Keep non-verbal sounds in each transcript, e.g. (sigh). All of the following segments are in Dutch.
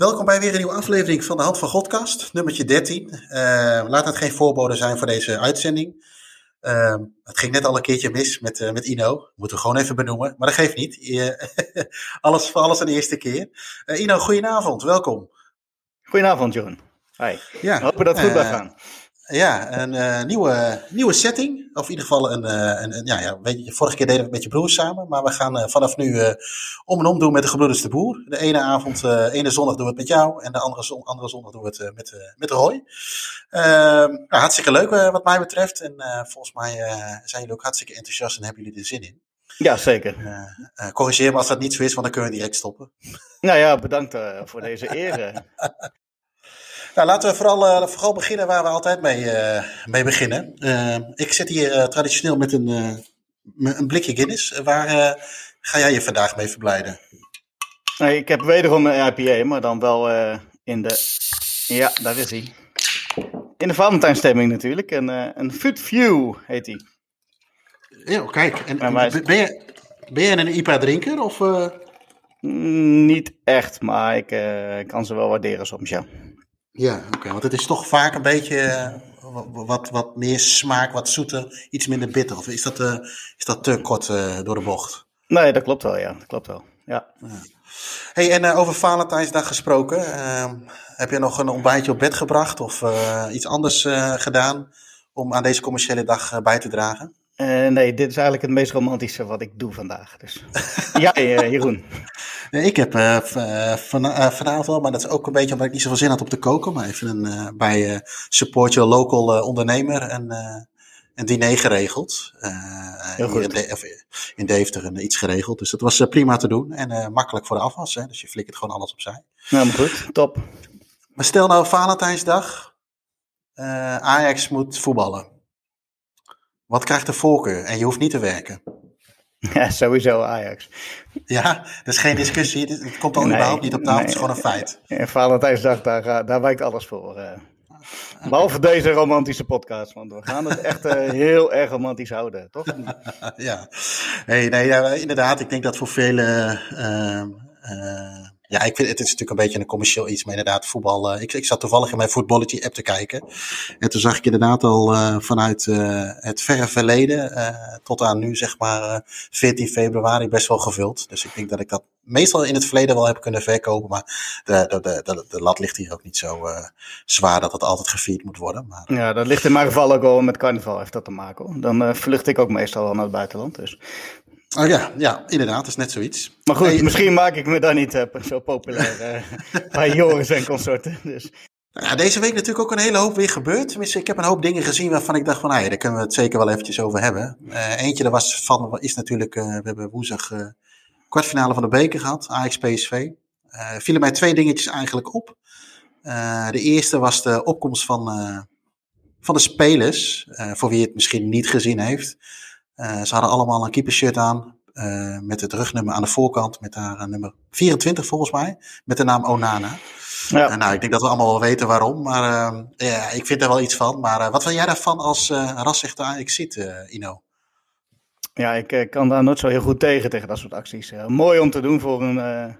Welkom bij weer een nieuwe aflevering van de Hand van Godcast, nummertje 13. Uh, laat het geen voorbode zijn voor deze uitzending. Uh, het ging net al een keertje mis met, uh, met Ino. Moeten we gewoon even benoemen, maar dat geeft niet. (laughs) alles voor alles een eerste keer. Ino, goedenavond, welkom. Goedenavond, John. Hi. Ja, hopen dat het goed blijft gaan. Ja, een uh, nieuwe, nieuwe setting. Of in ieder geval een, uh, een, een, ja, ja, weet je, vorige keer deden we het met je broers samen. Maar we gaan uh, vanaf nu om en om doen met de gebroeders de Boer. De ene avond, ene zondag doen we het met jou. En de andere, zon, andere zondag doen we het met, met Roy. Ehm, nou, hartstikke leuk wat mij betreft. En volgens mij zijn jullie ook hartstikke enthousiast en hebben jullie er zin in. Ja, zeker. corrigeer me als dat niet zo is, want dan kunnen we direct stoppen. Nou ja, bedankt voor deze eer. (laughs) Nou, laten we vooral, uh, vooral beginnen waar we altijd mee, uh, mee beginnen. Uh, ik zit hier traditioneel met een, een blikje Guinness. waar ga jij je vandaag mee verblijden? Nee, ik heb wederom een IPA, maar dan wel in de... Ja, daar is hij. In de Valentijnstemming natuurlijk. En, een Food View heet hij. Ja, kijk. En, ben, je, ben je een IPA-drinker? Of, Niet echt, maar ik kan ze wel waarderen soms, ja. Ja, oké. Want het is toch vaak een beetje eh, wat, wat meer smaak, wat zoeter, iets minder bitter. Of is dat, uh, is dat te kort uh, door de bocht? Nee, dat klopt wel, ja. Dat klopt wel, ja. ja. hey, en uh, over Valentijnsdag gesproken. Ehm, heb je nog een ontbijtje op bed gebracht of iets anders gedaan om aan deze commerciële dag bij te dragen? Nee, dit is eigenlijk het meest romantische wat ik doe vandaag. Dus. (laughs) ja, Jeroen. Ik heb uh, van, uh, vanavond wel, maar dat is ook een beetje omdat ik niet zoveel zin had om te koken. Maar even een, bij Support Your Local ondernemer een, een diner geregeld. Heel goed. In, de, in Deventer een, iets geregeld. Dus dat was prima te doen en makkelijk voor de afwas. Hè? Dus je flikkert gewoon alles opzij. Nou, maar goed. Top. Maar stel nou Valentijnsdag. Ajax moet voetballen. Wat krijgt de voorkeur? En je hoeft niet te werken. Ja, sowieso Ajax. Ja, dat is geen discussie. Het komt nee, überhaupt niet op tafel. Het is gewoon een feit. En Valentijnsdag, daar, daar wijkt alles voor. Uh. Behalve deze romantische podcast, want we gaan het echt uh, (laughs) heel erg romantisch houden, toch? ja, hey, nee, ja, inderdaad. Ik denk dat voor velen uh, ja, ik vind het is natuurlijk een beetje een commercieel iets, maar inderdaad, voetbal. Uh, ik, ik zat toevallig in mijn voetballetje app te kijken. En toen zag ik inderdaad al uh, vanuit uh, het verre verleden tot aan nu, zeg maar, 14 februari, best wel gevuld. Dus ik denk dat ik dat meestal in het verleden wel heb kunnen verkopen. Maar de, de, de, de, de lat ligt hier ook niet zo zwaar dat het altijd gevierd moet worden. Maar, ja, dat ligt in mijn geval ook wel met carnaval, heeft dat te maken. Hoor. Dan vlucht ik ook meestal wel naar het buitenland. Dus. Oh ja, ja, inderdaad, dat is net zoiets. Maar goed, misschien maak ik me dan niet uh, zo populair uh, (laughs) bij Joris en consorten. Dus. Nou ja, deze week natuurlijk ook een hele hoop weer gebeurd. Tenminste, ik heb een hoop dingen gezien waarvan ik dacht van, nou ja, daar kunnen we het zeker wel eventjes over hebben. Uh, eentje, er was van, is natuurlijk, we hebben woensdag kwartfinale van de beker gehad, Ajax PSV. vielen mij twee dingetjes eigenlijk op. de eerste was de opkomst van, van de spelers, voor wie het misschien niet gezien heeft. Uh, ze hadden allemaal een keepershirt aan. Uh, met het rugnummer aan de voorkant. Met daar nummer 24 volgens mij. Met de naam Onana. Ja. Nou, ik denk dat we allemaal wel weten waarom. Maar ja, ik vind er wel iets van. Maar wat vind jij daarvan als uh, rassechte Ajax ziet, Ino? Ja, ik kan daar nooit zo heel goed tegen, tegen dat soort acties. mooi om te doen voor een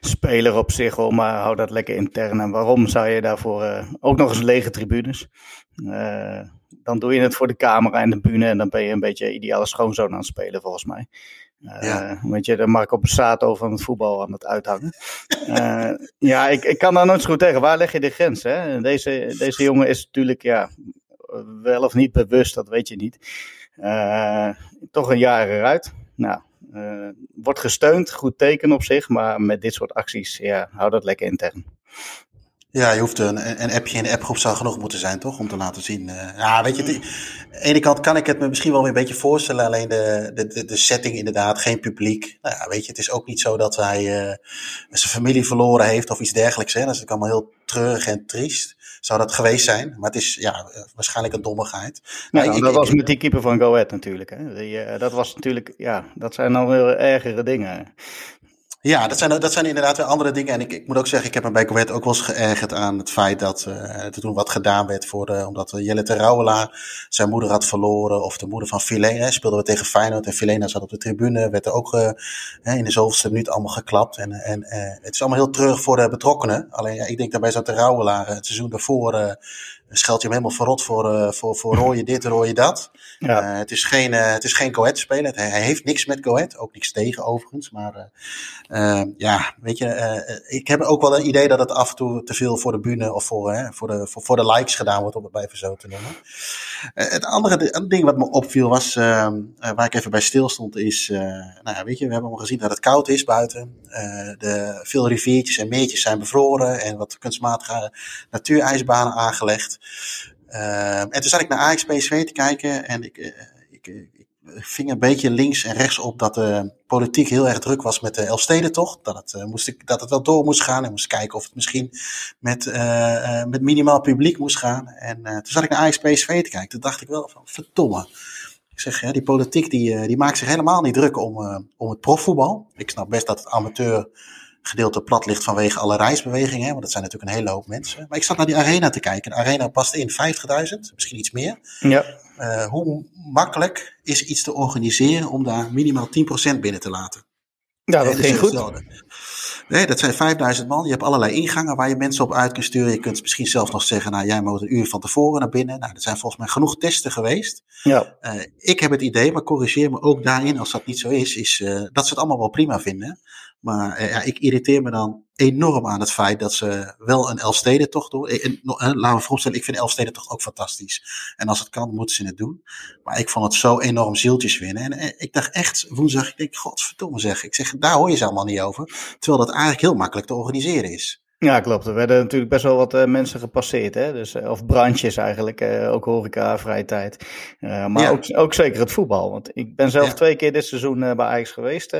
speler op zich, maar hou dat lekker intern. En waarom zou je daarvoor ook nog eens lege tribunes? Dan doe je het voor de camera en de bühne. En dan ben je een beetje ideale schoonzoon aan het spelen, volgens mij. Uh, ja. Weet je, de Marco Passato van het voetbal aan het uithangen. uh, ja, ik, ik kan daar nooit zo goed tegen. Waar leg je de grens? Hè? Deze, deze jongen is natuurlijk, ja, wel of niet bewust, dat weet je niet. Uh, toch een jaar eruit. Nou, wordt gesteund, goed teken op zich. Maar met dit soort acties, ja, hou dat lekker intern. Ja, je hoeft een, een appje in de appgroep zou genoeg moeten zijn, toch? Om te laten zien. Uh, ja, weet je, aan de ene kant kan ik het me misschien wel weer een beetje voorstellen. Alleen de, de, de, setting inderdaad, geen publiek. Nou ja, weet je, het is ook niet zo dat hij uh, zijn familie verloren heeft of iets dergelijks. Hè. Dat is natuurlijk allemaal heel treurig en triest. Zou dat geweest zijn. Maar het is ja, waarschijnlijk een dommigheid. Nou, ik, dat was met die keeper van Go Ahead natuurlijk. Hè. Die, uh, dat was natuurlijk, ja, dat zijn dan heel ergere dingen. Ja, dat zijn, dat zijn inderdaad weer andere dingen. En ik, ik moet ook zeggen, ik heb me bij Coët ook wel eens geërgerd aan het feit dat uh, er toen wat gedaan werd voor de, omdat Jelle Terouwelaar zijn moeder had verloren. Of de moeder van Filena, speelden we tegen Feyenoord. En Filena zat op de tribune, werd er ook uh, in de zoveelste minuut allemaal geklapt. En, en uh, het is allemaal heel terug voor de betrokkenen. Alleen ja, ik denk dat bij zo'n Terouwelaar het seizoen daarvoor scheld je hem helemaal verrot voor, uh, voor, voor rooie dit, rooie dat. Ja. Uh, het is geen, uh, het is geen Goed speler. Hij, hij, heeft niks met Goed, ook niks tegen overigens. Maar ja, weet je, ik heb ook wel een idee dat het af en toe te veel voor de bühne of voor, voor, de, voor, voor de likes gedaan wordt, om het even zo te noemen. Het andere ding wat me opviel was, waar ik even bij stil stond, is, nou ja, weet je, we hebben al gezien dat het koud is buiten. de, veel riviertjes en meertjes zijn bevroren en wat kunstmatige natuurijsbanen aangelegd. Uh, en toen zat ik naar Ajax PSV te kijken en ik, ik, ving een beetje links en rechts op dat de politiek heel erg druk was met de Elfstedentocht. Dat het, uh, moest dat het wel door moest gaan en moest kijken of het misschien met, met minimaal publiek moest gaan. En toen zat ik naar Ajax PSV te kijken. Toen dacht ik wel van verdomme. Ik zeg, ja, die politiek die, die maakt zich helemaal niet druk om, om het profvoetbal. Ik snap best dat het amateur gedeelte plat ligt vanwege alle reisbewegingen. Want dat zijn natuurlijk een hele hoop mensen. Maar ik zat naar die arena te kijken. De arena past in 50.000, misschien iets meer. Ja. Uh, hoe makkelijk is iets te organiseren om daar minimaal 10% binnen te laten? Ja, dat ging goed. Nee, dat zijn 5000 man. Je hebt allerlei ingangen waar je mensen op uit kunt sturen. Je kunt misschien zelfs nog zeggen, nou jij moet een uur van tevoren naar binnen. Nou, er zijn volgens mij genoeg testen geweest. Ja. Uh, ik heb het idee, maar corrigeer me ook daarin als dat niet zo is, is uh, dat ze het allemaal wel prima vinden. Maar uh, ja, ik irriteer me dan enorm aan het feit dat ze wel een Elfstedentocht doen. En, laten we voorstellen, ik vind Elfstedentocht ook fantastisch. En als het kan, moeten ze het doen. Maar ik vond het zo enorm zieltjes winnen. En ik dacht echt woensdag, ik denk, godverdomme zeg. Ik zeg, daar hoor je ze allemaal niet over. Terwijl dat eigenlijk heel makkelijk te organiseren is. Ja, klopt. Er werden natuurlijk best wel wat uh, mensen gepasseerd. Hè? Dus, uh, of brandjes eigenlijk, uh, ook horeca, vrije tijd. maar ja. ook, ook zeker het voetbal. Want ik ben zelf ja. twee keer dit seizoen bij Ajax geweest.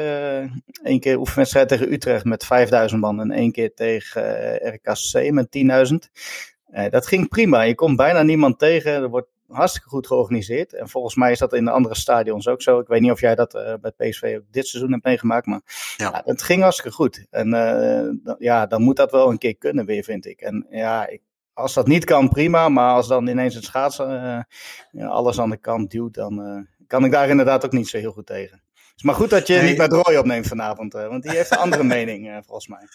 Eén keer oefenwedstrijd tegen Utrecht met 5000 man en één keer tegen RKC met 10.000. dat ging prima. Je komt bijna niemand tegen. Er wordt hartstikke goed georganiseerd. En volgens mij is dat in de andere stadions ook zo. Ik weet niet of jij dat uh, bij PSV ook dit seizoen hebt meegemaakt, maar ja. ja het ging hartstikke goed. En uh, ja, dan moet dat wel een keer kunnen weer, vind ik. En ja, ik, als dat niet kan, prima. Maar als dan ineens het schaatsen uh, ja, alles aan de kant duwt, dan kan ik daar inderdaad ook niet zo heel goed tegen. Het is maar goed dat je nee. niet met Roy opneemt vanavond, want die heeft een andere mening, volgens mij.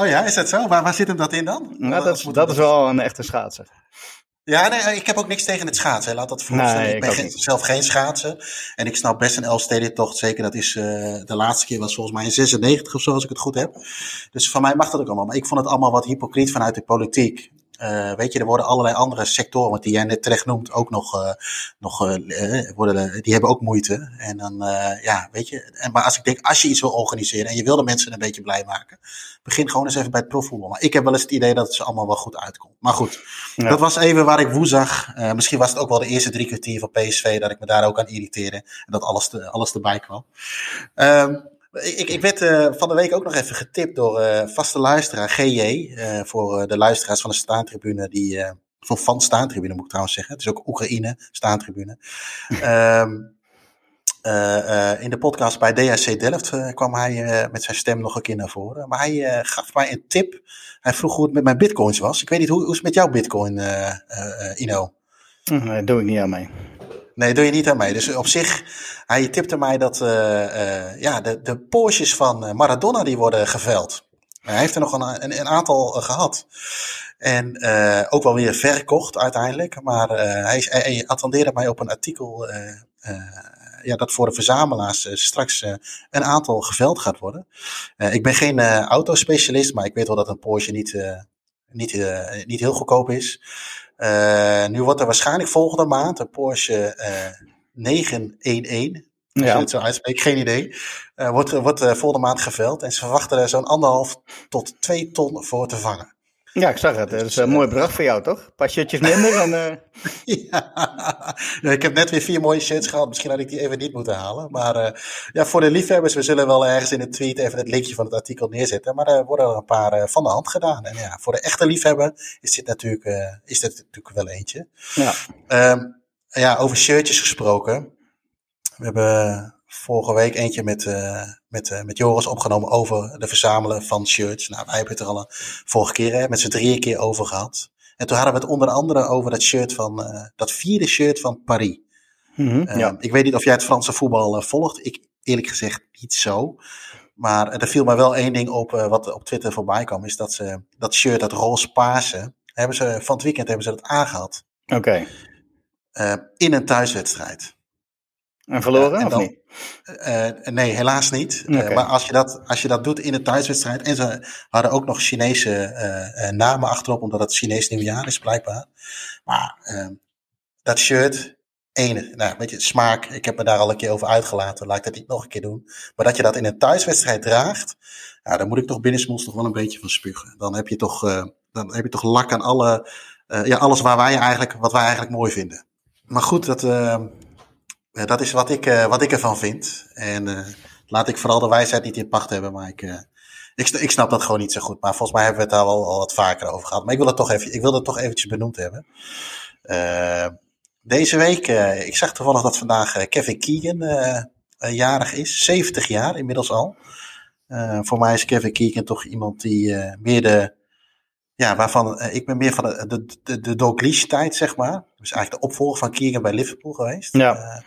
Oh ja, is dat zo? Waar, waar zit hem dat in dan? Nou, dat, dat is wel een echte schaatser. Ja, nee, ik heb ook niks tegen het schaatsen. Laat dat vooropstellen. Nee, ik ben geen, zelf geen schaatsen. En ik snap best een Elfstedentocht. Zeker, dat is uh, de laatste keer was volgens mij in 96 of zo, als ik het goed heb. Dus van mij mag dat ook allemaal. Maar ik vond het allemaal wat hypocriet vanuit de politiek. Uh, weet je, er worden allerlei andere sectoren, wat die jij net terecht noemt, ook nog, uh, nog uh, worden, die hebben ook moeite. En dan, ja, weet je, en, maar als ik denk, als je iets wil organiseren en je wil de mensen een beetje blij maken, begin gewoon eens even bij het profvoetbal. Maar ik heb wel eens het idee dat het ze allemaal wel goed uitkomt. Maar goed, ja. dat was even waar ik woensdag, misschien was het ook wel de eerste drie kwartier van PSV, dat ik me daar ook aan irriteerde en dat alles, te, alles erbij kwam. Um, ik, ik werd uh, van de week ook nog even getipt door uh, vaste luisteraar GJ. Uh, voor de luisteraars van de staantribune. Die, van van staantribune moet ik trouwens zeggen. Het is ook Oekraïne, staantribune. um, (laughs) in de podcast bij DHC Delft kwam hij met zijn stem nog een keer naar voren. Maar hij gaf mij een tip. Hij vroeg hoe het met mijn bitcoins was. Ik weet niet, hoe, hoe is het met jouw bitcoin, Ino? Daar doe ik niet aan mee. Nee, doe je niet aan mee. Dus op zich, hij tipte mij dat uh, uh, ja, de, de Porsches van Maradona die worden geveld. Hij heeft er nog een, een, een aantal uh, gehad. En ook wel weer verkocht uiteindelijk. Maar hij, hij, attendeerde mij op een artikel ja, dat voor de verzamelaars straks een aantal geveld gaat worden. ik ben geen autospecialist, maar ik weet wel dat een Porsche niet, niet, niet heel goedkoop is. Uh, nu wordt er waarschijnlijk volgende maand een Porsche uh, 911. Als ja. je het zo uitspreekt, geen idee. Uh, wordt, wordt volgende maand geveld. En ze verwachten er zo'n anderhalf tot twee ton voor te vangen. Ja, ik zag het. Dat is een mooi bedrag voor jou, toch? Een paar shirtjes minder dan... Uh... (laughs) ja. ik heb net weer vier mooie shirts gehad. Misschien had ik die even niet moeten halen. Maar uh, ja, voor de liefhebbers, we zullen wel ergens in de tweet even het linkje van het artikel neerzetten. Maar er worden er een paar uh, van de hand gedaan. En ja, voor de echte liefhebber is dit natuurlijk, is dit natuurlijk wel eentje. Ja. Um, ja, over shirtjes gesproken. We hebben vorige week eentje met, met, uh, met Joris opgenomen over de verzamelen van shirts. Nou, wij hebben het er al een vorige keer hè, met z'n drieën keer over gehad. En toen hadden we het onder andere over dat shirt van, uh, dat vierde shirt van Paris. Mm -hmm, ja. Ik weet niet of jij het Franse voetbal volgt. Ik eerlijk gezegd niet zo. Maar er viel mij wel één ding op wat op Twitter voorbij kwam. Is dat ze dat shirt, dat roze paarse, hebben ze, van het weekend hebben ze dat aangehad. Oké. Okay. in een thuiswedstrijd. En verloren en dan, of niet? Uh, nee, helaas niet. Okay. Uh, maar als je, dat, als je dat doet in een thuiswedstrijd. En ze hadden ook nog Chinese uh, namen achterop, omdat het Chinees nieuwjaar is blijkbaar. Maar ehm, dat shirt, ene, nou, weet je, smaak. Ik heb me daar al een keer over uitgelaten. Laat ik dat niet nog een keer doen. Maar dat je dat in een thuiswedstrijd draagt. Ja, daar moet ik toch binnensmonds toch wel een beetje van spugen. Dan heb je toch, dan heb je toch lak aan alle, ja, alles waar wij eigenlijk, wat wij eigenlijk mooi vinden. Maar goed, dat ehm, dat is wat ik, uh, wat ik ervan vind. En uh, laat ik vooral de wijsheid niet in pacht hebben, maar ik, ik, ik, snap dat gewoon niet zo goed. Maar volgens mij hebben we het daar wel al wat vaker over gehad. Maar ik wil het toch, even, ik wil het toch eventjes benoemd hebben. deze week, ik zag toevallig dat vandaag Kevin Keegan jarig is. 70 jaar inmiddels al. voor mij is Kevin Keegan toch iemand die meer de ja, waarvan ik ben meer van de, de, de, de Dalglish tijd, zeg maar. Dus eigenlijk de opvolger van Keegan bij Liverpool geweest. Ja. Uh,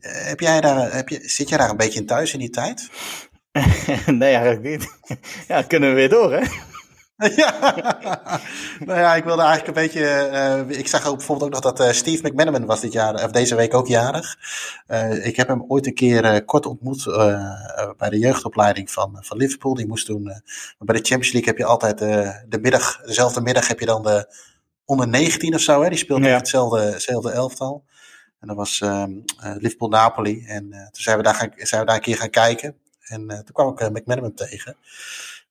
heb jij daar, heb je, zit jij daar een beetje in thuis in die tijd? (laughs) nee, eigenlijk niet. (laughs) ja, kunnen we weer door, hè? (laughs) ja, nou ja, ik wilde eigenlijk een beetje. Uh, ik zag ook bijvoorbeeld ook nog dat uh, Steve McManaman was dit jaar, of deze week ook jarig. Uh, ik heb hem ooit een keer kort ontmoet bij de jeugdopleiding van, van Liverpool. Die moest toen. bij de Champions League heb je altijd de middag, dezelfde middag heb je dan de onder 19 of zo. Hè? Die speelde ja. hetzelfde, hetzelfde elftal. En dat was Liverpool-Napoli. En toen zijn we, daar gaan, zijn we daar een keer gaan kijken. En toen kwam ik McManaman tegen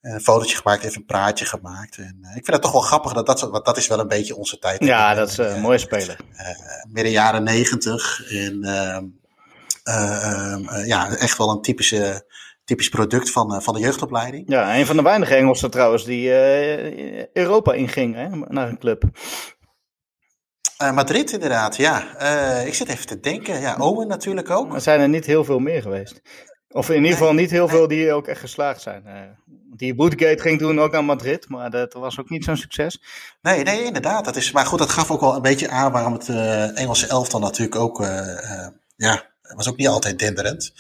een fotootje gemaakt, even een praatje gemaakt. En uh, ik vind het toch wel grappig, dat, dat, want dat is wel een beetje onze tijd. Ja, dat is een uh, mooie speler. Midden jaren negentig. En ehm, ehm, ja, echt wel een typische, typisch product van, van de jeugdopleiding. Ja, een van de weinige Engelsen trouwens die Europa inging hè, naar een club. Madrid inderdaad, ja. ik zit even te denken. Ja, Owen natuurlijk ook. Er zijn er niet heel veel meer geweest. Of in ieder geval niet heel veel die ook echt geslaagd zijn. Die Bootgate ging toen ook naar Madrid, maar dat was ook niet zo'n succes. Nee, nee, inderdaad. Dat is, maar goed, dat gaf ook wel een beetje aan waarom het uh, Engelse elftal natuurlijk ook, uh, uh, ja, was ook niet altijd denderend.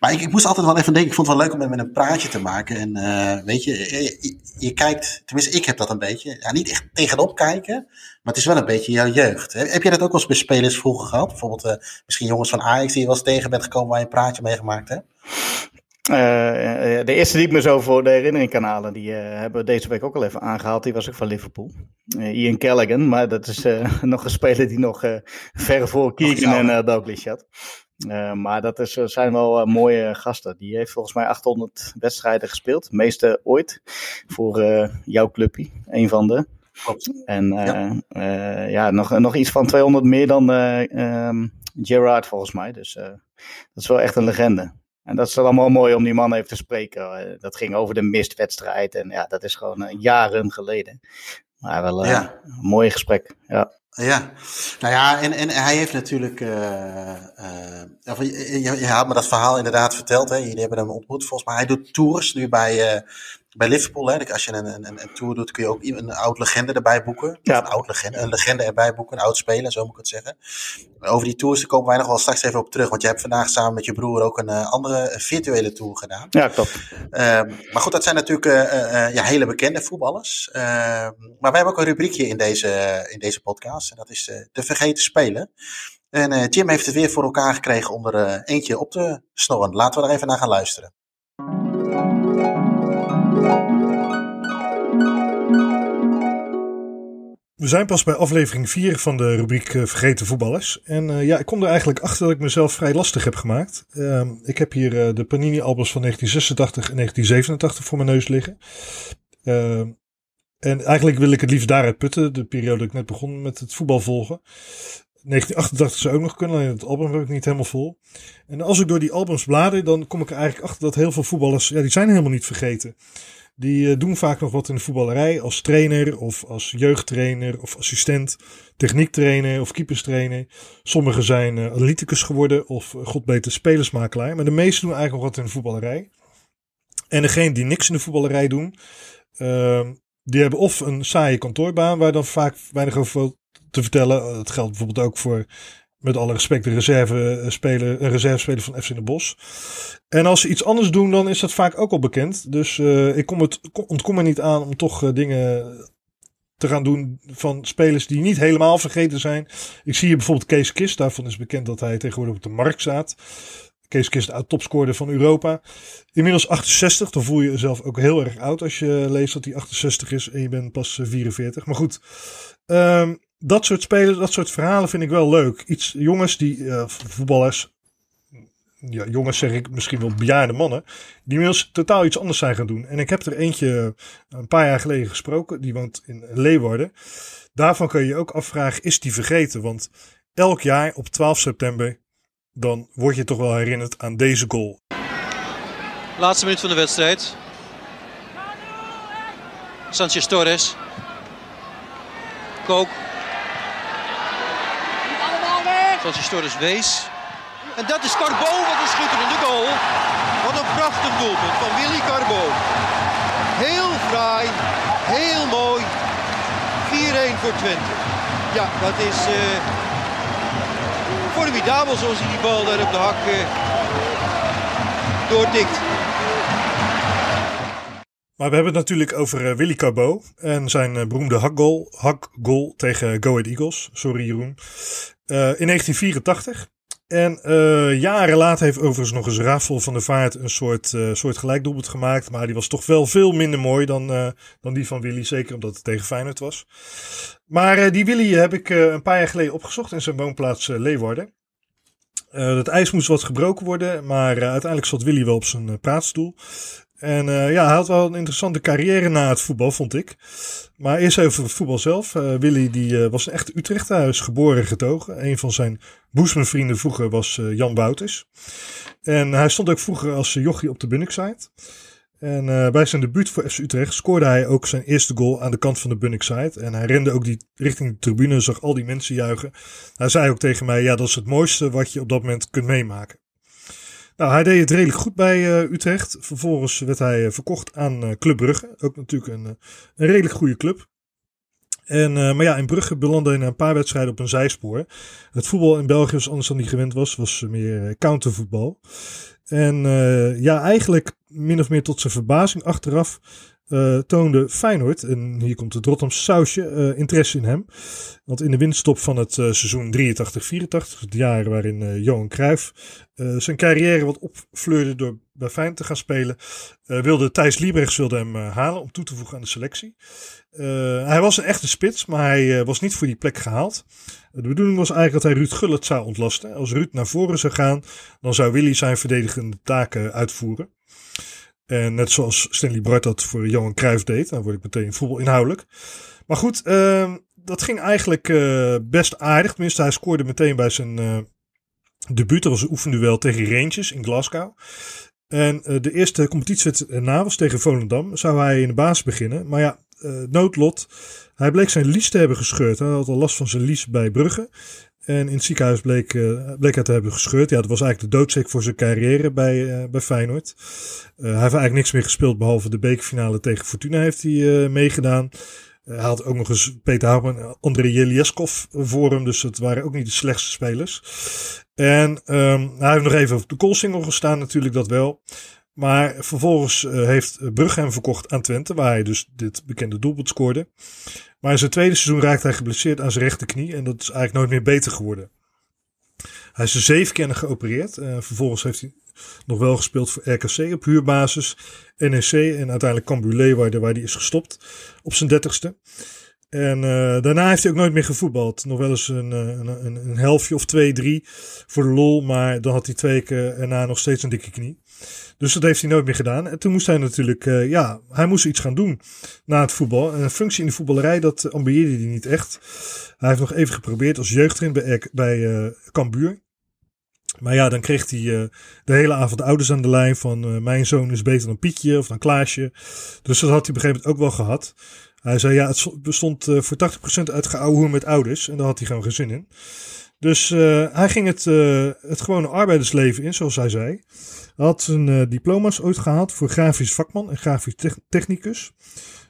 Maar ik, ik, moest altijd wel even denken, ik vond het wel leuk om met, een praatje te maken. En weet je, je, je, kijkt, tenminste ik heb dat een beetje, ja, niet echt tegenop kijken, maar het is wel een beetje jouw jeugd. Heb je dat ook wel eens bij spelers vroeger gehad? Bijvoorbeeld misschien jongens van Ajax die je wel eens tegen bent gekomen waar je een praatje mee gemaakt hebt? Uh, de eerste die ik me zo voor de herinnering kan halen, die uh, hebben we deze week ook al even aangehaald. Die was ook van Liverpool. Uh, Ian Callaghan, maar dat is (laughs) nog een speler die nog ver voor Keegan en Douglas had. Maar dat is, zijn wel mooie gasten. Die heeft volgens mij 800 wedstrijden gespeeld. meeste ooit voor jouw clubje. Een van de. Klopt. En ja, ja nog, nog iets van 200 meer dan um, Gerard volgens mij. Dus dat is wel echt een legende. En dat is allemaal mooi om die man even te spreken. Eh, dat ging over de mistwedstrijd. En ja, dat is gewoon jaren geleden. Maar wel ja. een mooi gesprek. Ja. Ja, nou ja, en, en hij heeft natuurlijk. Uh, uh, je, je, had me dat verhaal inderdaad verteld. Hè? Jullie hebben hem ontmoet volgens mij. Hij doet tours nu bij, uh, bij Liverpool, hè, als je een, een, een tour doet, kun je ook een oud legende erbij boeken. Ja. Een oud legende, een legende erbij boeken, een oud speler, zo moet ik het zeggen. Over die tours komen wij nog wel straks even op terug. Want je hebt vandaag samen met je broer ook een uh, andere virtuele tour gedaan. Ja, klopt. Uh, maar goed, dat zijn natuurlijk uh, ja, hele bekende voetballers. Ehm, maar wij hebben ook een rubriekje in deze, in deze podcast. En dat is de vergeten spelen. En Jim heeft het weer voor elkaar gekregen om er eentje op te snorren. Laten we er even naar gaan luisteren. We zijn pas bij aflevering 4 van de rubriek uh, Vergeten voetballers. En uh, ja, ik kom er eigenlijk achter dat ik mezelf vrij lastig heb gemaakt. Uh, ik heb hier uh, de Panini-albums van 1986 en 1987 voor mijn neus liggen. Ehm, en eigenlijk wil ik het liefst daaruit putten, de periode dat ik net begon met het voetbal volgen. 1988 zou ook nog kunnen, alleen het album heb ik niet helemaal vol. En als ik door die albums blader, dan kom ik er eigenlijk achter dat heel veel voetballers, ja, die zijn helemaal niet vergeten. Die doen vaak nog wat in de voetballerij als trainer of als jeugdtrainer of assistent, techniektrainer of keeperstrainer. Sommigen zijn uh, analyticus geworden of god beter spelersmakelaar. Maar de meesten doen eigenlijk nog wat in de voetballerij. En degene die niks in de voetballerij doen, ehm, die hebben of een saaie kantoorbaan waar dan vaak weinig over te vertellen. Dat geldt bijvoorbeeld ook voor, met alle respect, de een reservespeler van FC de Bos. En als ze iets anders doen, dan is dat vaak ook al bekend. Dus uh, ik kom het, ontkom er niet aan om toch uh, dingen te gaan doen van spelers die niet helemaal vergeten zijn. Ik zie hier bijvoorbeeld Kees Kist. Daarvan is bekend dat hij tegenwoordig op de markt staat. Kees Kist, de topscorer van Europa. Inmiddels 68. Dan voel je jezelf ook heel erg oud als je leest dat hij 68 is en je bent pas 44. Maar goed, um, dat soort spelers, dat soort verhalen vind ik wel leuk. Iets jongens die uh, voetballers, ja, jongens zeg ik misschien wel bejaarde mannen, die inmiddels totaal iets anders zijn gaan doen. En ik heb er eentje een paar jaar geleden gesproken, die woont in Leeuwarden. Daarvan kun je je ook afvragen, is die vergeten? Want elk jaar op 12 september, dan word je toch wel herinnerd aan deze goal. Laatste minuut van de wedstrijd. Sanchez Torres. Kook Sanchez Torres wees. En dat is Carbo, wat een schitterende goal. Wat een prachtig doelpunt van Willy Carbo. Heel fraai, heel mooi. 4-1 voor Twente. Ja, dat is uh, formidabel zoals hij die bal daar op de hak uh, doortikt. Maar we hebben het natuurlijk over uh, Willy Carbo en zijn beroemde hakgoal, hakgoal tegen Go Ahead Eagles. Sorry Jeroen. Uh, in 1984. En jaren later heeft overigens nog eens Rafael van der Vaart een soort, soort gelijkdoelpunt gemaakt. Maar die was toch wel veel minder mooi dan, dan die van Willy. Zeker omdat het tegen Feyenoord was. Maar die Willy heb ik een paar jaar geleden opgezocht in zijn woonplaats Leeuwarden. het ijs moest wat gebroken worden, maar uiteindelijk zat Willy wel op zijn praatstoel. En uh, ja, hij had wel een interessante carrière na het voetbal, vond ik. Maar eerst even het voetbal zelf. Uh, Willy die, uh, was een. Hij is geboren en getogen. Een van zijn boesmenvrienden vroeger was Jan Bouters. En hij stond ook vroeger als jochie op de Bunnickside. En bij zijn debuut voor FC Utrecht scoorde hij ook zijn eerste goal aan de kant van de Bunnickside. En hij rende ook die, richting de tribune, zag al die mensen juichen. Hij zei ook tegen mij, ja dat is het mooiste wat je op dat moment kunt meemaken. Nou, hij deed het redelijk goed bij uh, Utrecht. Vervolgens werd hij uh, verkocht aan uh, Club Brugge. Ook natuurlijk een, een redelijk goede club. En, maar ja, in Brugge belandde hij een paar wedstrijden op een zijspoor. Het voetbal in België, was anders dan hij gewend was, was meer countervoetbal. En ja, eigenlijk min of meer tot zijn verbazing achteraf uh, toonde Feyenoord, en hier komt het Rotterdamse sausje, uh, interesse in hem. Want in de winststop van het uh, seizoen 83-84, het jaar waarin Johan Cruijff zijn carrière wat opfleurde door bij Feyenoord te gaan spelen, wilde Thijs Liebrechts wilde hem halen om toe te voegen aan de selectie. hij was een echte spits, maar hij was niet voor die plek gehaald. De bedoeling was eigenlijk dat hij Ruud Gullit zou ontlasten. Als Ruud naar voren zou gaan, dan zou Willy zijn verdedigende taken uitvoeren. En net zoals Stanley Bart dat voor Johan Cruijff deed. Dan word ik meteen voetbal inhoudelijk. Maar goed, uh, dat ging eigenlijk uh, best aardig. Tenminste, hij scoorde meteen bij zijn uh, debuut. Dat was een oefenduel tegen Rangers in Glasgow. En de eerste competitiewedstrijd na was tegen Volendam. Zou hij in de baas beginnen. Maar ja, noodlot. Hij bleek zijn lies te hebben gescheurd. Hij had al last van zijn lies bij Brugge. En in het ziekenhuis bleek, uh, bleek hij te hebben gescheurd. Ja, dat was eigenlijk de doodsteek voor zijn carrière bij, uh, bij Feyenoord. Uh, hij heeft eigenlijk niks meer gespeeld behalve de bekerfinale tegen Fortuna heeft hij meegedaan. hij had ook nog eens Peter Houtman en André Jelieskov voor hem. Dus het waren ook niet de slechtste spelers. En um, hij heeft nog even op de koolsingel gestaan natuurlijk, dat wel. Maar vervolgens heeft Brugge hem verkocht aan Twente, waar hij dus dit bekende doelpunt scoorde. Maar in zijn tweede seizoen raakte hij geblesseerd aan zijn rechterknie en dat is eigenlijk nooit meer beter geworden. Hij is er zeven keer geopereerd. Uh, vervolgens heeft hij nog wel gespeeld voor RKC op huurbasis, NEC en uiteindelijk Cambuur Leeuwarden waar hij is gestopt op zijn dertigste. En uh, daarna heeft hij ook nooit meer gevoetbald. Nog wel eens een, eh, een, een, een helftje of twee, drie voor de lol. Maar dan had hij twee keer erna nog steeds een dikke knie. Dus dat heeft hij nooit meer gedaan. En toen moest hij natuurlijk, uh, ja, hij moest iets gaan doen na het voetbal. En een functie in de voetballerij, dat ambieerde hij niet echt. Hij heeft nog even geprobeerd als jeugdtrainer bij, bij uh, Cambuur. Maar ja, dan kreeg hij uh, de hele avond de ouders aan de lijn van mijn zoon is beter dan Pietje of dan Klaasje. Dus dat had hij op een gegeven moment ook wel gehad. Hij zei ja, het bestond voor 80% uit geouwehoer met ouders en daar had hij gewoon geen zin in. Dus hij ging het, het gewone arbeidersleven in, zoals hij zei. Hij had zijn diploma's ooit gehaald voor grafisch vakman en grafisch technicus.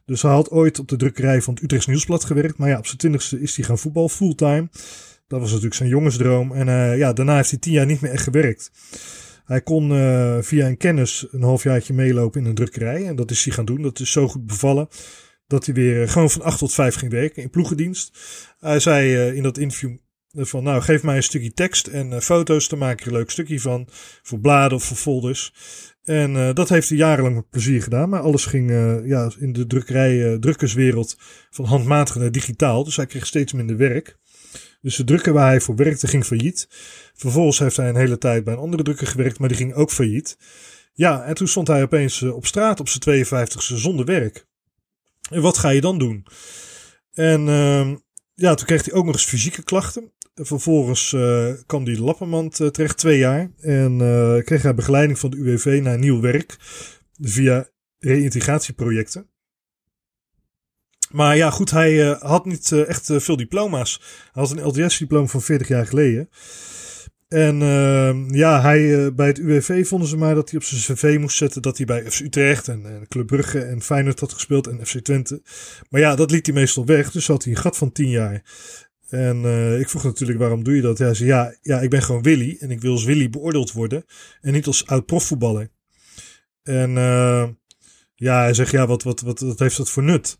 Dus hij had ooit op de drukkerij van het Utrechts Nieuwsblad gewerkt. Maar ja, op zijn twintigste is hij gaan voetbal fulltime. Dat was natuurlijk zijn jongensdroom. En uh, ja, daarna heeft hij tien jaar niet meer echt gewerkt. Hij kon uh, via een kennis een halfjaartje meelopen in een drukkerij. En dat is hij gaan doen. Dat is zo goed bevallen dat hij weer gewoon van acht tot vijf ging werken in ploegendienst. Hij zei in dat interview van nou geef mij een stukje tekst en foto's. Dan maak ik er een leuk stukje van. Voor bladen of voor folders. En uh, dat heeft hij jarenlang met plezier gedaan. Maar alles ging uh, ja, in de drukkerij, drukkerswereld van handmatig naar digitaal. Dus hij kreeg steeds minder werk. Dus de drukker waar hij voor werkte ging failliet. Vervolgens heeft hij een hele tijd bij een andere drukker gewerkt, maar die ging ook failliet. Ja, en toen stond hij opeens op straat op zijn 52e zonder werk. En wat ga je dan doen? En ehm, ja, toen kreeg hij ook nog eens fysieke klachten. Vervolgens uh, kwam die Lappermand uh, terecht, twee jaar. En uh, kreeg hij begeleiding van de UWV naar nieuw werk via reïntegratieprojecten. Maar ja, goed, hij had niet echt veel diploma's. Hij had een LDS-diploma van 40 jaar geleden. En ja, hij, bij het UWV vonden ze maar dat hij op zijn cv moest zetten dat hij bij FC Utrecht en, en Club Brugge en Feyenoord had gespeeld en FC Twente. Maar ja, dat liet hij meestal weg, dus had hij een gat van 10 jaar. En uh, ik vroeg natuurlijk, waarom doe je dat? Hij zei, ja, ja, ik ben gewoon Willy en ik wil als Willy beoordeeld worden en niet als oud profvoetballer. En uh, ja, hij zegt, ja, wat, wat, wat, heeft dat voor nut?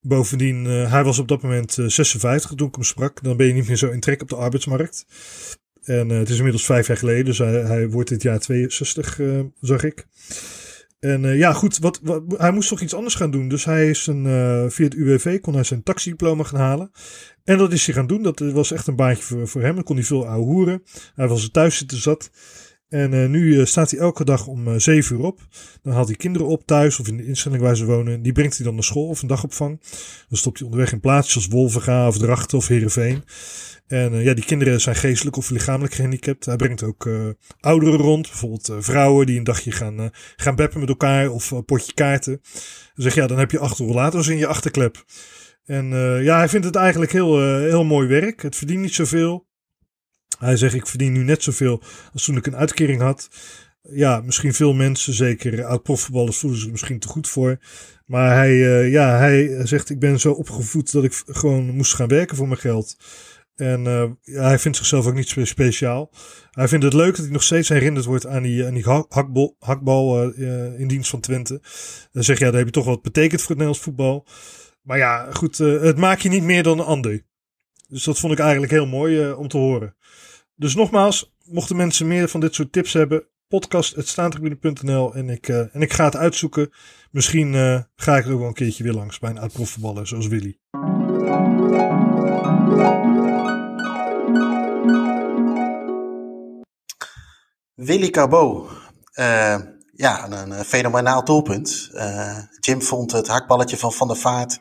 Bovendien, uh, hij was op dat moment 56 toen ik hem sprak. Dan ben je niet meer zo in trek op de arbeidsmarkt. En het is inmiddels vijf jaar geleden, dus hij, hij wordt dit jaar 62, zag ik. En uh, ja, goed, wat, hij moest toch iets anders gaan doen. Dus hij is een, uh, via het UWV kon hij zijn taxidiploma gaan halen. En dat is hij gaan doen. Dat was echt een baantje voor, hem. Dan kon hij veel ouwe. Hij was er thuis zitten zat. En nu staat hij elke dag om zeven uur op. Dan haalt hij kinderen op thuis of in de instelling waar ze wonen. Die brengt hij dan naar school of een dagopvang. Dan stopt hij onderweg in plaatsjes als Wolvenga of Drachten of Heerenveen. En uh, ja, die kinderen zijn geestelijk of lichamelijk gehandicapt. Hij brengt ook uh, ouderen rond, bijvoorbeeld uh, vrouwen die een dagje gaan, gaan beppen met elkaar of potje kaarten. Dan zeg ja, dan heb je acht in je achterklep. En ja, hij vindt het eigenlijk heel, heel mooi werk. Het verdient niet zoveel. Hij zegt, ik verdien nu net zoveel als toen ik een uitkering had. Ja, misschien veel mensen, zeker oud-profvoetballers, voelen zich misschien te goed voor. Maar hij, ja, hij zegt, ik ben zo opgevoed dat ik gewoon moest gaan werken voor mijn geld. En ja, hij vindt zichzelf ook niet speciaal. Hij vindt het leuk dat hij nog steeds herinnerd wordt aan die, aan die hakbal, hakbal uh, in dienst van Twente. Dan zeg je, ja, dat heb je toch wat betekend voor het Nederlands voetbal. Maar ja, goed, het maakt je niet meer dan een ander. Dus dat vond ik eigenlijk heel mooi om te horen. Dus nogmaals, mochten mensen meer van dit soort tips hebben, podcast.staantribune.nl en, ik, en ik ga het uitzoeken. Misschien ga ik er ook wel een keertje weer langs bij een oud zoals Willy. Willy Cabot. Uh, ja, een, een, fenomenaal doelpunt. Uh, Jim vond het hakballetje van Van der Vaart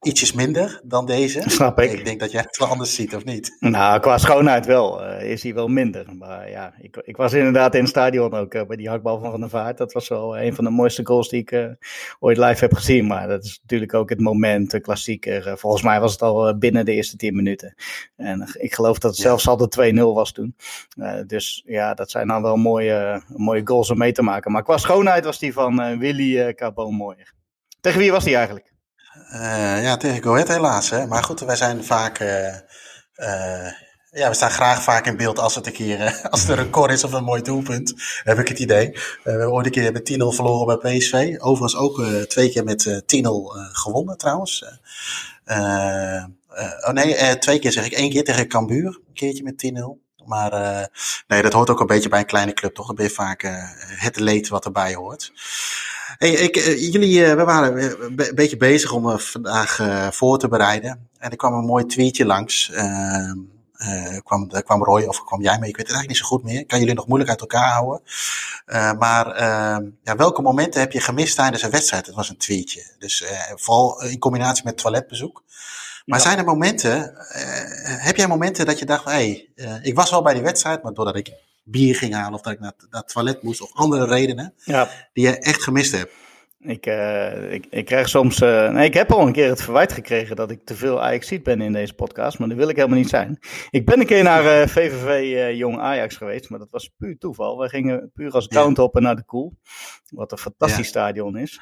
ietsjes minder dan deze. Snap ik. Ik denk dat jij het wel anders ziet, of niet? Nou, qua schoonheid wel. Uh, is hij wel minder. Maar ja, ik, ik was inderdaad in het stadion ook uh, bij die hakbal van Van der Vaart. Dat was wel een van de mooiste goals die ik uh, ooit live heb gezien. Maar dat is natuurlijk ook het moment, de klassieker. volgens mij was het al binnen de eerste 10 minuten. En ik geloof dat het ja. zelfs al de 2-0 was toen. dus ja, dat zijn dan wel mooie, mooie goals om mee te maken. Maar qua schoonheid was die van Willy Cabot mooier. Tegen wie was die eigenlijk? Uh, ja, tegen Go Ahead helaas. Hè. Maar goed, wij zijn vaak... Uh, uh, ja, we staan graag vaak in beeld als het een keer, (laughs) als het een record is of een mooi doelpunt, heb ik het idee. we hebben ooit een keer met 10-0 verloren bij PSV. Overigens ook twee keer met 10-0 gewonnen trouwens. oh nee, twee keer zeg ik. Eén keer tegen Cambuur, een keertje met 10-0. Maar uh, nee, dat hoort ook een beetje bij een kleine club, toch? Dan ben je vaak het leed wat erbij hoort. Hey, ik, uh, jullie, we waren een beetje bezig om vandaag voor te bereiden. En er kwam een mooi tweetje langs. Ehm, kwam, daar kwam Roy of kwam jij mee? Ik weet het eigenlijk niet zo goed meer. Ik kan jullie nog moeilijk uit elkaar houden. maar ehm, ja, welke momenten heb je gemist tijdens een wedstrijd? Het was een tweetje. Dus vooral in combinatie met toiletbezoek. Maar ja. zijn er momenten, uh, heb jij momenten dat je dacht, hé, hey, uh, ik was wel bij die wedstrijd, maar doordat ik bier ging halen of dat ik naar, naar het toilet moest of andere redenen Ja, die je echt gemist hebt. Ik, eh, ik, ik krijg soms. eh, nee, ik heb al een keer het verwijt gekregen dat ik te veel Ajax ben in deze podcast, maar dat wil ik helemaal niet zijn. Ik ben een keer naar VVV eh, Jong Ajax geweest, maar dat was puur toeval. We gingen puur als groundhopper naar de Koel, wat een fantastisch Ja. stadion is.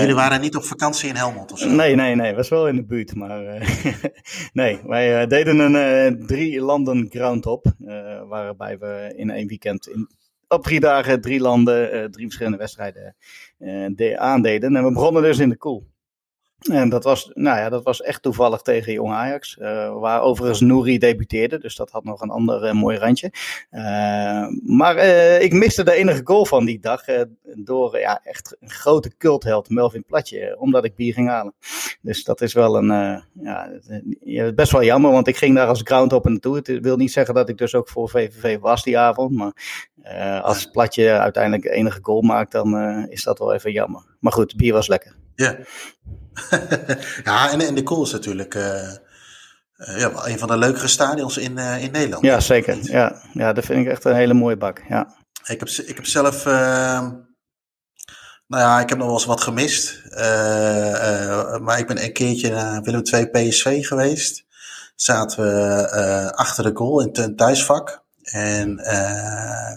Jullie waren niet op vakantie in Helmond of zo? Nee, nee, nee, was wel in de buurt. Maar (laughs) nee, wij deden een drie landen groundhop. eh waarbij we in één weekend in, op drie dagen drie landen, eh, drie verschillende wedstrijden eh, de- aandeden. En we begonnen dus in de koel. En dat was, nou ja, dat was echt toevallig tegen Jong Ajax. eh, waar overigens Nouri debuteerde. Dus dat had nog een ander eh, mooi randje. Eh, maar ik miste de enige goal van die dag. door ja, echt een grote cultheld Melvin Platje. omdat ik bier ging halen. Dus dat is wel een. ja, best wel jammer. Want ik ging daar als groundhopper naartoe. Het wil niet zeggen dat ik dus ook voor VVV was die avond. Maar als Platje uiteindelijk de enige goal maakt. dan is dat wel even jammer. Maar goed, bier was lekker. Ja. (laughs) ja, en, en de Kool is natuurlijk eh, eh, ja, een van de leukere stadions in, eh, in Nederland. Ja, zeker. Ja, ja, dat vind ik echt een hele mooie bak. Ja. Ik heb, ik heb zelf, ehm, nou ja, ik heb nog wel eens wat gemist. Maar ik ben een keertje naar Willem II PSV geweest. Zaten we achter de goal in het thuisvak. En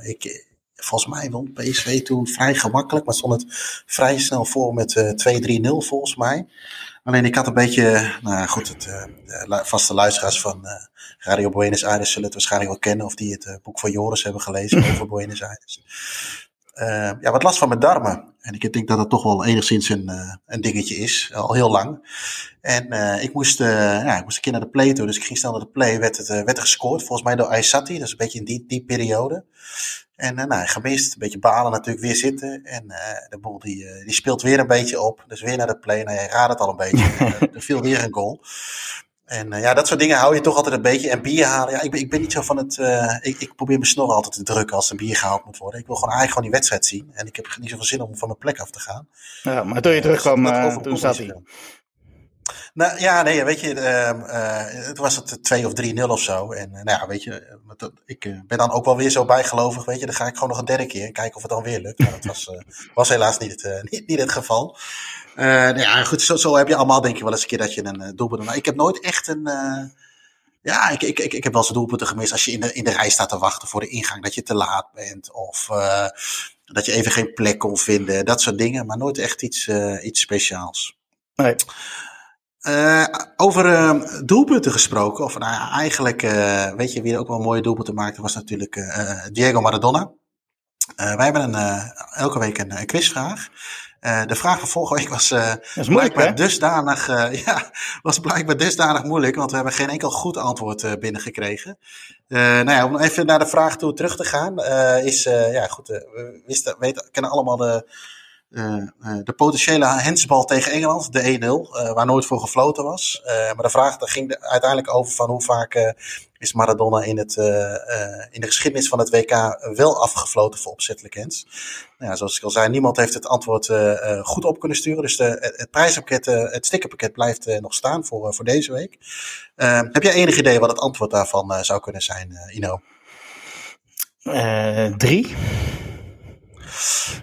ik, volgens mij won PSV toen vrij gemakkelijk. Maar stond het vrij snel voor met eh 2-3-0 volgens mij. Alleen ik had een beetje, nou goed, het, eh, de vaste luisteraars van eh, Radio Buenos Aires zullen het waarschijnlijk wel kennen. Of die het eh, boek van Joris hebben gelezen (laughs) over Buenos Aires. Eh, ja, wat last van mijn darmen. En ik denk dat dat toch wel enigszins een, eh, een dingetje is, al heel lang. En eh, ik, moest, eh, ja, ik moest een keer naar de play toe, dus ik ging snel naar de play. Werd, het, eh, werd er gescoord, volgens mij door Aysati, dat is een beetje in die, die periode. En eh, nou, gemist, een beetje balen natuurlijk, weer zitten. En eh, de boel die, eh, die speelt weer een beetje op, dus weer naar de play. Nou, je raadt het al een beetje, (laughs) Eh, er viel weer een goal. En eh, ja, dat soort dingen hou je toch altijd een beetje. En bier halen, ja, ik ben, ik ben niet zo van het... eh, ik, ik probeer mijn snor altijd te drukken als er bier gehaald moet worden. Ik wil gewoon eigenlijk gewoon die wedstrijd zien. En ik heb niet zoveel zin om van mijn plek af te gaan. ja, maar toen je terugkwam, eh, over toen Koeman zat hij. Nou ja, nee, weet je, ehm, eh, het was het 2 of 3-0 of zo. En nou ja, weet je, ik ben dan ook wel weer zo bijgelovig, weet je. Dan ga ik gewoon nog een derde keer kijken of het dan weer lukt. Maar dat was, was helaas niet het, (laughs) niet, niet het geval. Eh, nou ja, goed, zo, zo heb je allemaal denk je wel eens een keer dat je een eh, doelpunt... Maar ik heb nooit echt een... eh, ja, ik, ik, ik, ik heb wel eens doelpunten gemist als je in de, in de rij staat te wachten voor de ingang. Dat je te laat bent of dat je even geen plek kon vinden. Dat soort dingen, maar nooit echt iets, iets speciaals. Nee. Over doelpunten gesproken, of nou ja, eigenlijk, weet je wie er ook wel mooie doelpunten maakte, was natuurlijk Diego Maradona. Wij hebben een, elke week een, een quizvraag. Eh, de vraag van vorige week was, moeilijk, blijkbaar hè? dusdanig, eh, (laughs) ja, was blijkbaar dusdanig moeilijk, want we hebben geen enkel goed antwoord binnengekregen. Nou ja, om even naar de vraag toe terug te gaan, is, ja goed, we wisten, weten, kennen allemaal de, de potentiële hensbal tegen Engeland, de 1-0, eh, waar nooit voor gefloten was. Eh, maar de vraag daar ging uiteindelijk over van hoe vaak eh, is Maradona in, het, eh, eh, in de geschiedenis van het WK wel afgefloten voor opzettelijk hens. Nou ja, zoals ik al zei, niemand heeft het antwoord eh, eh, goed op kunnen sturen. Dus de, het, prijspakket, eh, het stickerpakket blijft eh, nog staan voor, eh, voor deze week. Eh, heb jij enig idee wat het antwoord daarvan eh, zou kunnen zijn, eh, Ino? Eh, drie.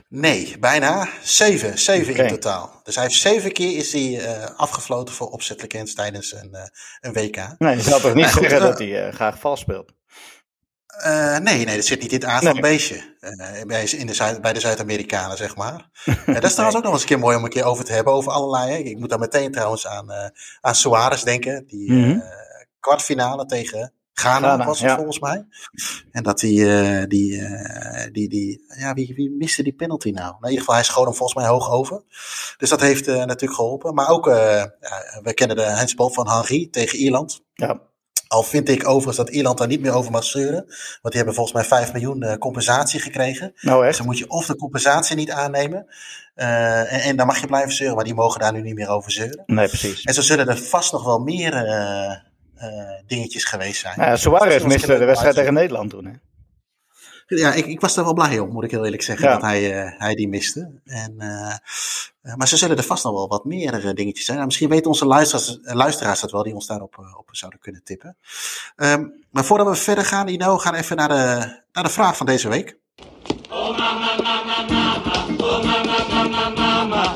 Nee, bijna zeven. Zeven Oké. in totaal. Dus hij heeft zeven keer is hij eh, afgefloten voor opzettelijk tijdens een, eh, een WK. Nee, je zou toch niet zeggen eh, dat hij graag vals speelt? Nee, nee, dat zit niet in het aard van Nee. beestje. Bij, in de Zuid, bij de Zuid-Amerikanen, zeg maar. (laughs) Eh, dat is trouwens ook nog eens een keer mooi om een keer over te hebben. Over allerlei. Hè. Ik moet daar meteen trouwens aan, aan Suarez denken. Die Mhm. kwartfinale tegen Ghana, Ghana, was het ja. volgens mij. En dat die, eh, die, eh, die, die ja, wie, wie miste die penalty nou? In ieder geval, hij schoot hem volgens mij hoog over. Dus dat heeft eh, natuurlijk geholpen. Maar ook, ja, we kennen de handsbal van Henry tegen Ierland. Ja. Al vind ik overigens dat Ierland daar niet meer over mag zeuren. Want die hebben volgens mij 5 miljoen compensatie gekregen. Nou Dus echt? dan moet je of de compensatie niet aannemen. en, en dan mag je blijven zeuren. Maar die mogen daar nu niet meer over zeuren. Nee, precies. En zo zullen er vast nog wel meer dingetjes geweest zijn. Nou ja, Suarez miste de wedstrijd tegen Nederland toen. Hè? ja, ik, ik was er wel blij om, moet ik heel eerlijk zeggen, dat hij, uh, hij die miste. En, uh, maar ze zullen er vast nog wel wat meer dingetjes zijn. Nou, misschien weten onze luisteraars, luisteraars dat wel, die ons daarop op zouden kunnen tippen. Um, maar voordat we verder gaan, Ino, gaan we even naar de, naar de vraag van deze week. Oh mama, mama, mama, oh mama, mama, mama,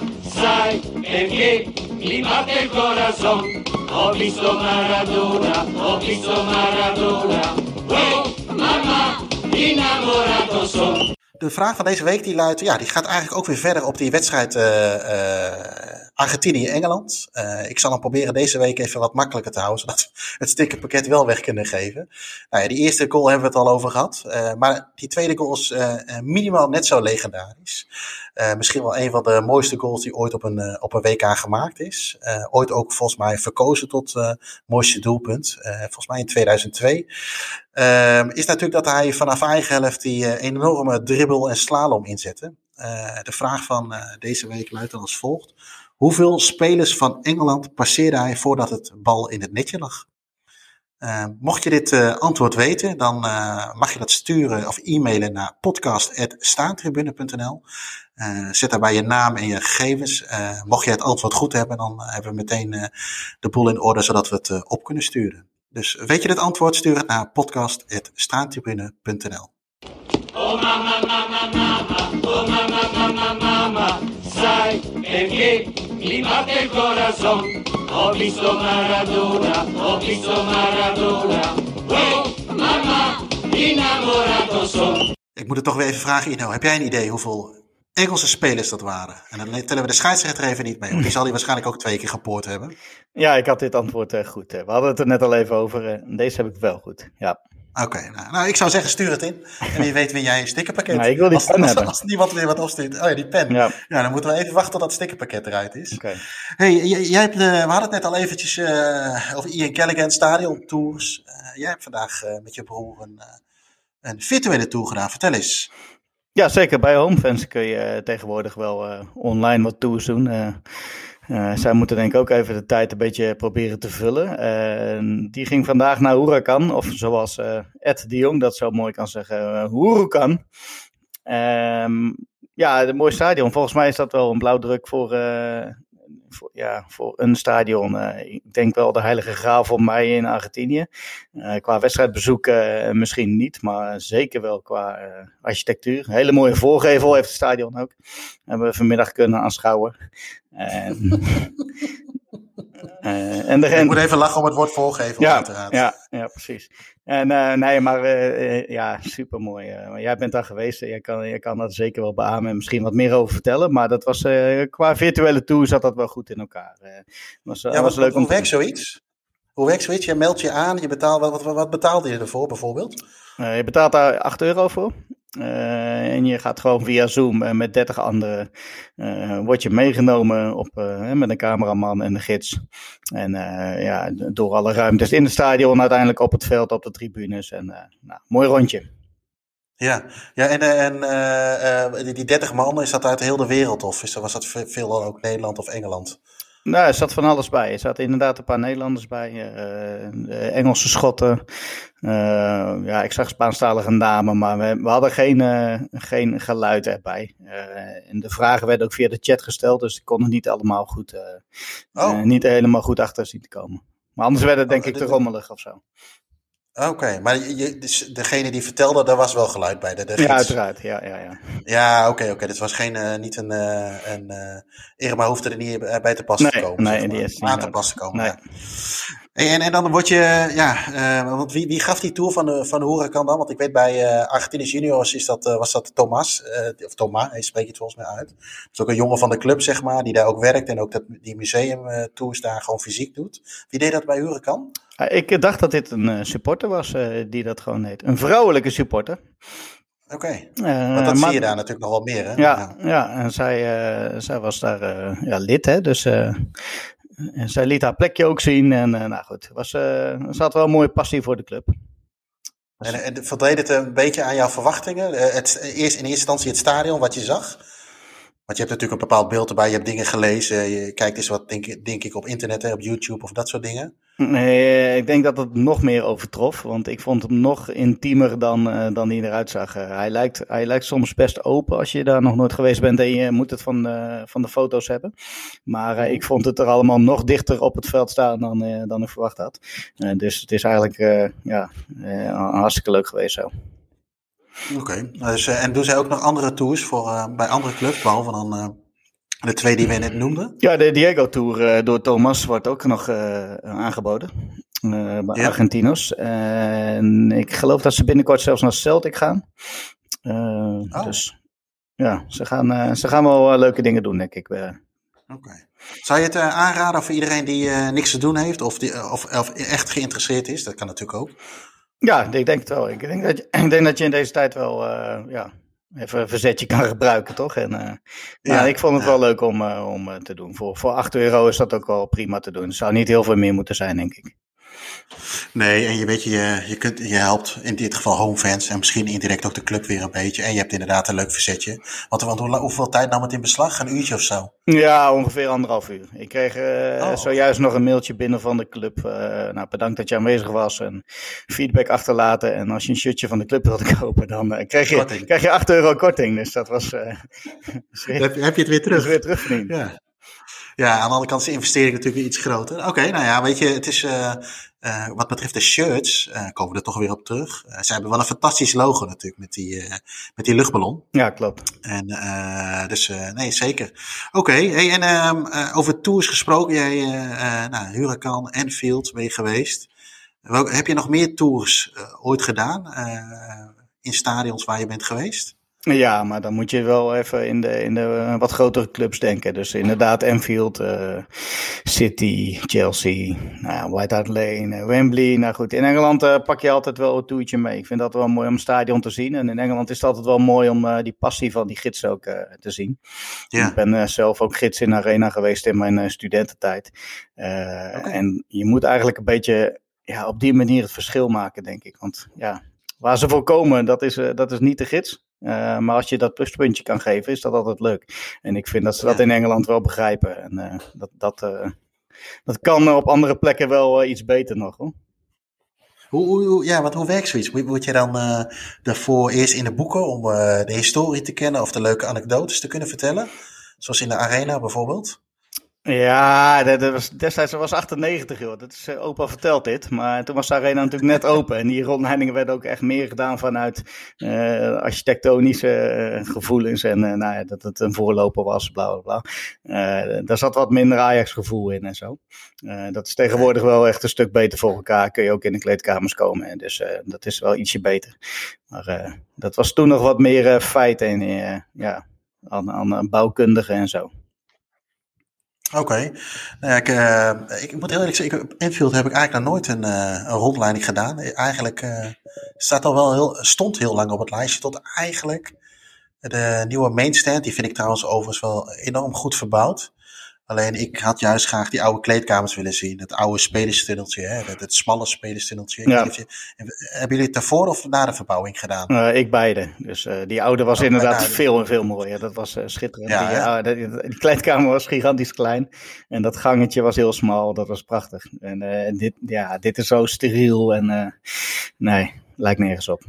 perché mi batte il corazon. Ho visto Maradona, ho visto Maradona, oh mama, innamorato son. De vraag van deze week die luidt, ja, die gaat eigenlijk ook weer verder op die wedstrijd uh, uh, Argentinië-Engeland. Uh, ik zal hem proberen deze week even wat makkelijker te houden, (laughs) zodat we het stickerpakket wel weg kunnen geven. Nou ja, die eerste goal hebben we het al over gehad. Uh, maar die tweede goal is uh, minimaal net zo legendarisch. misschien wel een van de mooiste goals die ooit op een, op een WK gemaakt is. ooit ook volgens mij verkozen tot mooiste doelpunt. volgens mij in 2002. Ehm, is natuurlijk dat hij vanaf eigen helft die enorme dribbel en slalom inzette. de vraag van deze week luidt dan als volgt. Hoeveel spelers van Engeland passeerde hij voordat het bal in het netje lag? Uh, mocht je dit uh, antwoord weten, dan uh, mag je dat sturen of e-mailen naar podcast.staantribune.nl. zet daarbij je naam en je gegevens. mocht je het antwoord goed hebben, dan hebben we meteen de boel in orde, zodat we het op kunnen sturen. Dus weet je het antwoord, stuur het naar podcast.staantribune.nl. corazon. Ho visto Maradona, ho visto Maradona, oh mama, innamorato son. Ik moet het toch weer even vragen, Ino, heb jij een idee hoeveel Engelse spelers dat waren. En dan tellen we de scheidsrechter even niet mee, want die zal hij waarschijnlijk ook twee keer gepoord hebben. Ja, ik had dit antwoord uh, goed. We hadden het er net al even over. Uh, deze heb ik wel goed, ja. Oké, nou, nou, ik zou zeggen stuur het in. En wie weet win jij een stickerpakket. Nou, ik wil die als, pen als, hebben. Als, niemand weer wat opstuurt. Oh ja, die pen. Ja. ja. dan moeten we even wachten tot dat stickerpakket eruit is. Oké. Okay. Hey, jij hebt, uh, we hadden het net al eventjes uh, over Ian Callaghan Stadion Tours. Uh, jij hebt vandaag met je broer een, een virtuele tour gedaan. Vertel eens. Ja, zeker. Bij Homefans kun je tegenwoordig wel online wat tours doen. Uh, zij moeten denk ik ook even de tijd een beetje proberen te vullen. Uh, die ging vandaag naar Huracan, of zoals uh, Ed de Jong dat zo mooi kan zeggen, Huracan. Ehm, ja, een mooi stadion. Volgens mij is dat wel een blauwdruk voor, ja, voor een stadion. ik denk wel de heilige graal voor mij in Argentinië. qua wedstrijdbezoek misschien niet, maar zeker wel qua architectuur. Hele mooie voorgevel heeft het stadion ook. Hebben we vanmiddag kunnen aanschouwen. (laughs) Uh, en Ik moet even lachen om het woord voorgeven, ja, uiteraard. Ja, ja, precies. En uh, nee, maar uh, ja, super mooi. jij bent daar geweest, jij kan, jij kan dat zeker wel beamen en misschien wat meer over vertellen. Maar dat was, qua virtuele tour zat dat wel goed in elkaar. was, ja, was leuk hoe om werkt zoiets? Hoe werkt zoiets? Je meldt je aan, je betaalt, wat, wat, wat betaalde je ervoor bijvoorbeeld? je betaalt daar 8 euro voor. Uh, en je gaat gewoon via Zoom uh, met 30 anderen. Uh, word je meegenomen op, met een cameraman en een gids. En ja, door alle ruimtes in het stadion, uiteindelijk op het veld, op de tribunes. En nou, mooi rondje. Ja, ja en, en die 30 man, is dat uit heel de wereld? Of is, was dat veel ook Nederland of Engeland? Nou, er zat van alles bij. Er zaten inderdaad een paar Nederlanders bij, uh, Engelse Schotten. Uh, ja, ik zag Spaanstalige namen, maar we, we hadden geen, uh, geen geluid erbij. en de vragen werden ook via de chat gesteld, dus ik kon het niet allemaal goed, oh. niet helemaal goed achter zien te komen. Maar anders werd het denk oh, ik te rommelig of zo. Oké, maar je, dus degene die vertelde, daar was wel geluid bij. De, de ja, uiteraard. Ja, ja, ja. Ja, oké, oké. Okay. Dit was geen, uh, niet een, uh, een uh, Irma hoefde er niet bij te passen nee, te komen. Nee, zeg maar. die is aan te passen komen. Nee. Ja. En, en dan word je, ja, uh, want wie, wie gaf die tour van de, van de Huracan dan? Want ik weet bij uh, Argentinisch Juniors is dat, uh, was dat Thomas, of Thomas, hij spreekt het volgens mij uit. Dat is ook een jongen van de club, zeg maar, die daar ook werkt en ook dat, die museum tours daar gewoon fysiek doet. Wie deed dat bij Huracan? Ik dacht dat dit een supporter was die dat gewoon deed. Een vrouwelijke supporter. Oké, okay. want dat maar, zie je daar natuurlijk nog wel meer, hè? Ja, ja. ja en zij, zij was daar ja, lid, hè? Dus en zij liet haar plekje ook zien. En uh, nou goed, was, uh, ze had wel een mooie passie voor de club. En, en het een beetje aan jouw verwachtingen? Eh, het, eerst in eerste instantie het stadion, wat je zag? Want je hebt natuurlijk een bepaald beeld erbij, je hebt dingen gelezen, je kijkt eens wat, denk, denk ik, op internet, hè, op YouTube of dat soort dingen. Nee, ik denk dat het nog meer overtrof. Want ik vond hem nog intiemer dan, uh, dan hij eruit zag. Uh, hij, lijkt, hij lijkt soms best open als je daar nog nooit geweest bent en je moet het van de, van de foto's hebben. Maar ik vond het er allemaal nog dichter op het veld staan dan, dan ik verwacht had. dus het is eigenlijk ja, hartstikke leuk geweest zo. Oké, dus, en doen zij ook nog andere tours voor, bij andere clubs, behalve dan de twee die we net noemden? Ja, de Diego Tour uh, door Thomas wordt ook nog uh, aangeboden. Uh, bij ja. Argentinos. En ik geloof dat ze binnenkort zelfs naar Celtic gaan. Oh. Dus ja, ze gaan, ze gaan wel leuke dingen doen, denk ik. Oké. Okay. Zou je het aanraden voor iedereen die niks te doen heeft of, die, of, of echt geïnteresseerd is? Dat kan natuurlijk ook. Ja, ik denk het wel. Ik denk dat je, (clears throat) ik denk dat je in deze tijd wel ja, even een verzetje kan gebruiken, toch? En, uh, ja, ik vond het wel leuk om, uh, om uh, te doen. Voor, voor 8 euro is dat ook wel prima te doen. Het zou niet heel veel meer moeten zijn, denk ik. Nee, en je weet, je, je, kunt, je helpt in dit geval homefans en misschien indirect ook de club weer een beetje. En je hebt inderdaad een leuk verzetje. Want, want hoe, hoeveel tijd nam het in beslag? Een uurtje of zo? Ja, ongeveer anderhalf uur. Ik kreeg uh, oh. zojuist nog een mailtje binnen van de club. Uh, nou, bedankt dat je aanwezig was en feedback achterlaten. En als je een shirtje van de club wilde (laughs) kopen, dan uh, krijg, je, krijg je 8 euro korting. Dus dat was... (laughs) heb, heb, je het weer terug? weer terugverdiend. Ja. Ja, aan de andere kant is de investering natuurlijk iets groter. Oké, nou ja, weet je, het is uh, uh, wat betreft de shirts, uh, komen we er toch weer op terug. ze hebben wel een fantastisch logo natuurlijk met die, met die luchtballon. Ja, klopt. En dus nee, zeker. Oké, hey, en ehm, over tours gesproken, jij, nou, Huracan, Enfield ben je geweest. Heb je nog meer tours ooit gedaan in stadions waar je bent geweest? Ja, maar dan moet je wel even in de, in de uh, wat grotere clubs denken. Dus inderdaad, Anfield, uh, City, Chelsea, nou, White Hart Lane, uh, Wembley. Nou goed, in Engeland pak je altijd wel een toertje mee. Ik vind dat wel mooi om een stadion te zien. En in Engeland is het altijd wel mooi om die passie van die gids ook te zien. Ja. Ik ben zelf ook gids in Arena geweest in mijn studententijd. Okay. En je moet eigenlijk een beetje ja, op die manier het verschil maken, denk ik. Want ja, waar ze voor komen, dat is, dat is niet de gids. Uh, maar als je dat pluspuntje kan geven, is dat altijd leuk. En ik vind dat ze dat in Engeland wel begrijpen. En uh, dat, dat, uh, dat kan op andere plekken wel iets beter nog hoor. Hoe, hoe, ja, want hoe werkt zoiets? Moet je dan daarvoor eerst in de boeken om de historie te kennen of de leuke anekdotes te kunnen vertellen? Zoals in de arena bijvoorbeeld? Ja, dat, was, destijds was 98, joh. Dat is, uh, opa vertelt dit. Maar toen was de arena natuurlijk net open. En die rondleidingen werden ook echt meer gedaan vanuit uh, architectonische uh, gevoelens. En nou ja, dat het een voorloper was, bla bla bla. daar zat wat minder Ajax-gevoel in en zo. dat is tegenwoordig wel echt een stuk beter voor elkaar. Kun je ook in de kleedkamers komen. En dus dat is wel ietsje beter. Maar dat was toen nog wat meer feiten en, ja, aan, aan bouwkundigen en zo. Oké. Okay. Nou ja, ik, uh, ik moet heel eerlijk zeggen, op Enfield heb ik eigenlijk nog nooit een, uh, een rondleiding gedaan. Eigenlijk uh, staat al wel heel, stond heel lang op het lijstje tot eigenlijk de nieuwe mainstand. Die vind ik trouwens overigens wel enorm goed verbouwd. Alleen ik had juist graag die oude kleedkamers willen zien. Het oude spelerstunneltje, hè? Het, het smalle spelerstunneltje. Ja. hebben jullie het daarvoor of na de verbouwing gedaan? Uh, ik beide. Dus uh, die oude was oh, inderdaad veel en veel mooier. Dat was uh, schitterend. Ja, die, kleedkamer was gigantisch klein. En dat gangetje was heel smal. Dat was prachtig. En dit, ja, dit is zo steriel. En nee, lijkt nergens op.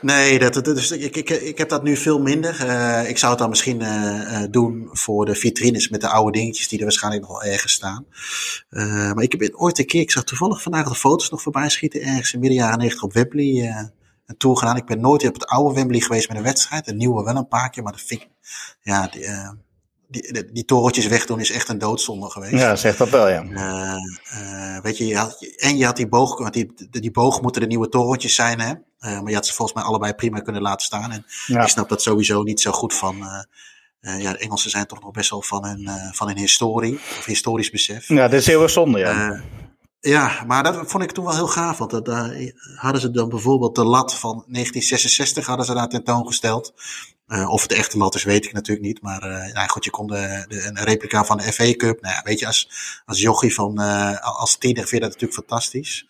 Nee, dat, dus ik, ik, ik heb dat nu veel minder. Uh, ik zou het dan misschien uh, doen voor de vitrines met de oude dingetjes die er waarschijnlijk nog wel ergens staan. Uh, maar ik heb ooit een keer, ik zag toevallig vandaag de foto's nog voorbij schieten, ergens in midden jaren 90 op Wembley een tour gedaan. Ik ben nooit op het oude Wembley geweest met een wedstrijd. De nieuwe wel een paar keer, maar de vind ja, die, die, die, die torentjes wegdoen is echt een doodzonde geweest. Ja, zegt dat wel, ja. Weet je, je had, en je had die boog, want die, die boog moeten de nieuwe torentjes zijn, hè. Uh, maar je had ze volgens mij allebei prima kunnen laten staan. En ja. ik snap dat sowieso niet zo goed van... ja, de Engelsen zijn toch nog best wel van hun, van hun historie, of historisch besef. Ja, dat is heel erg zonde, ja. Ja, maar dat vond ik toen wel heel gaaf. Want daar hadden ze dan bijvoorbeeld de lat van 1966 hadden ze daar tentoongesteld. Of het echte lat is, weet ik natuurlijk niet. Maar nou goed, je kon de, de, een replica van de FA Cup. Nou ja, weet je, als, als jochie van, als tiener vind je dat natuurlijk fantastisch.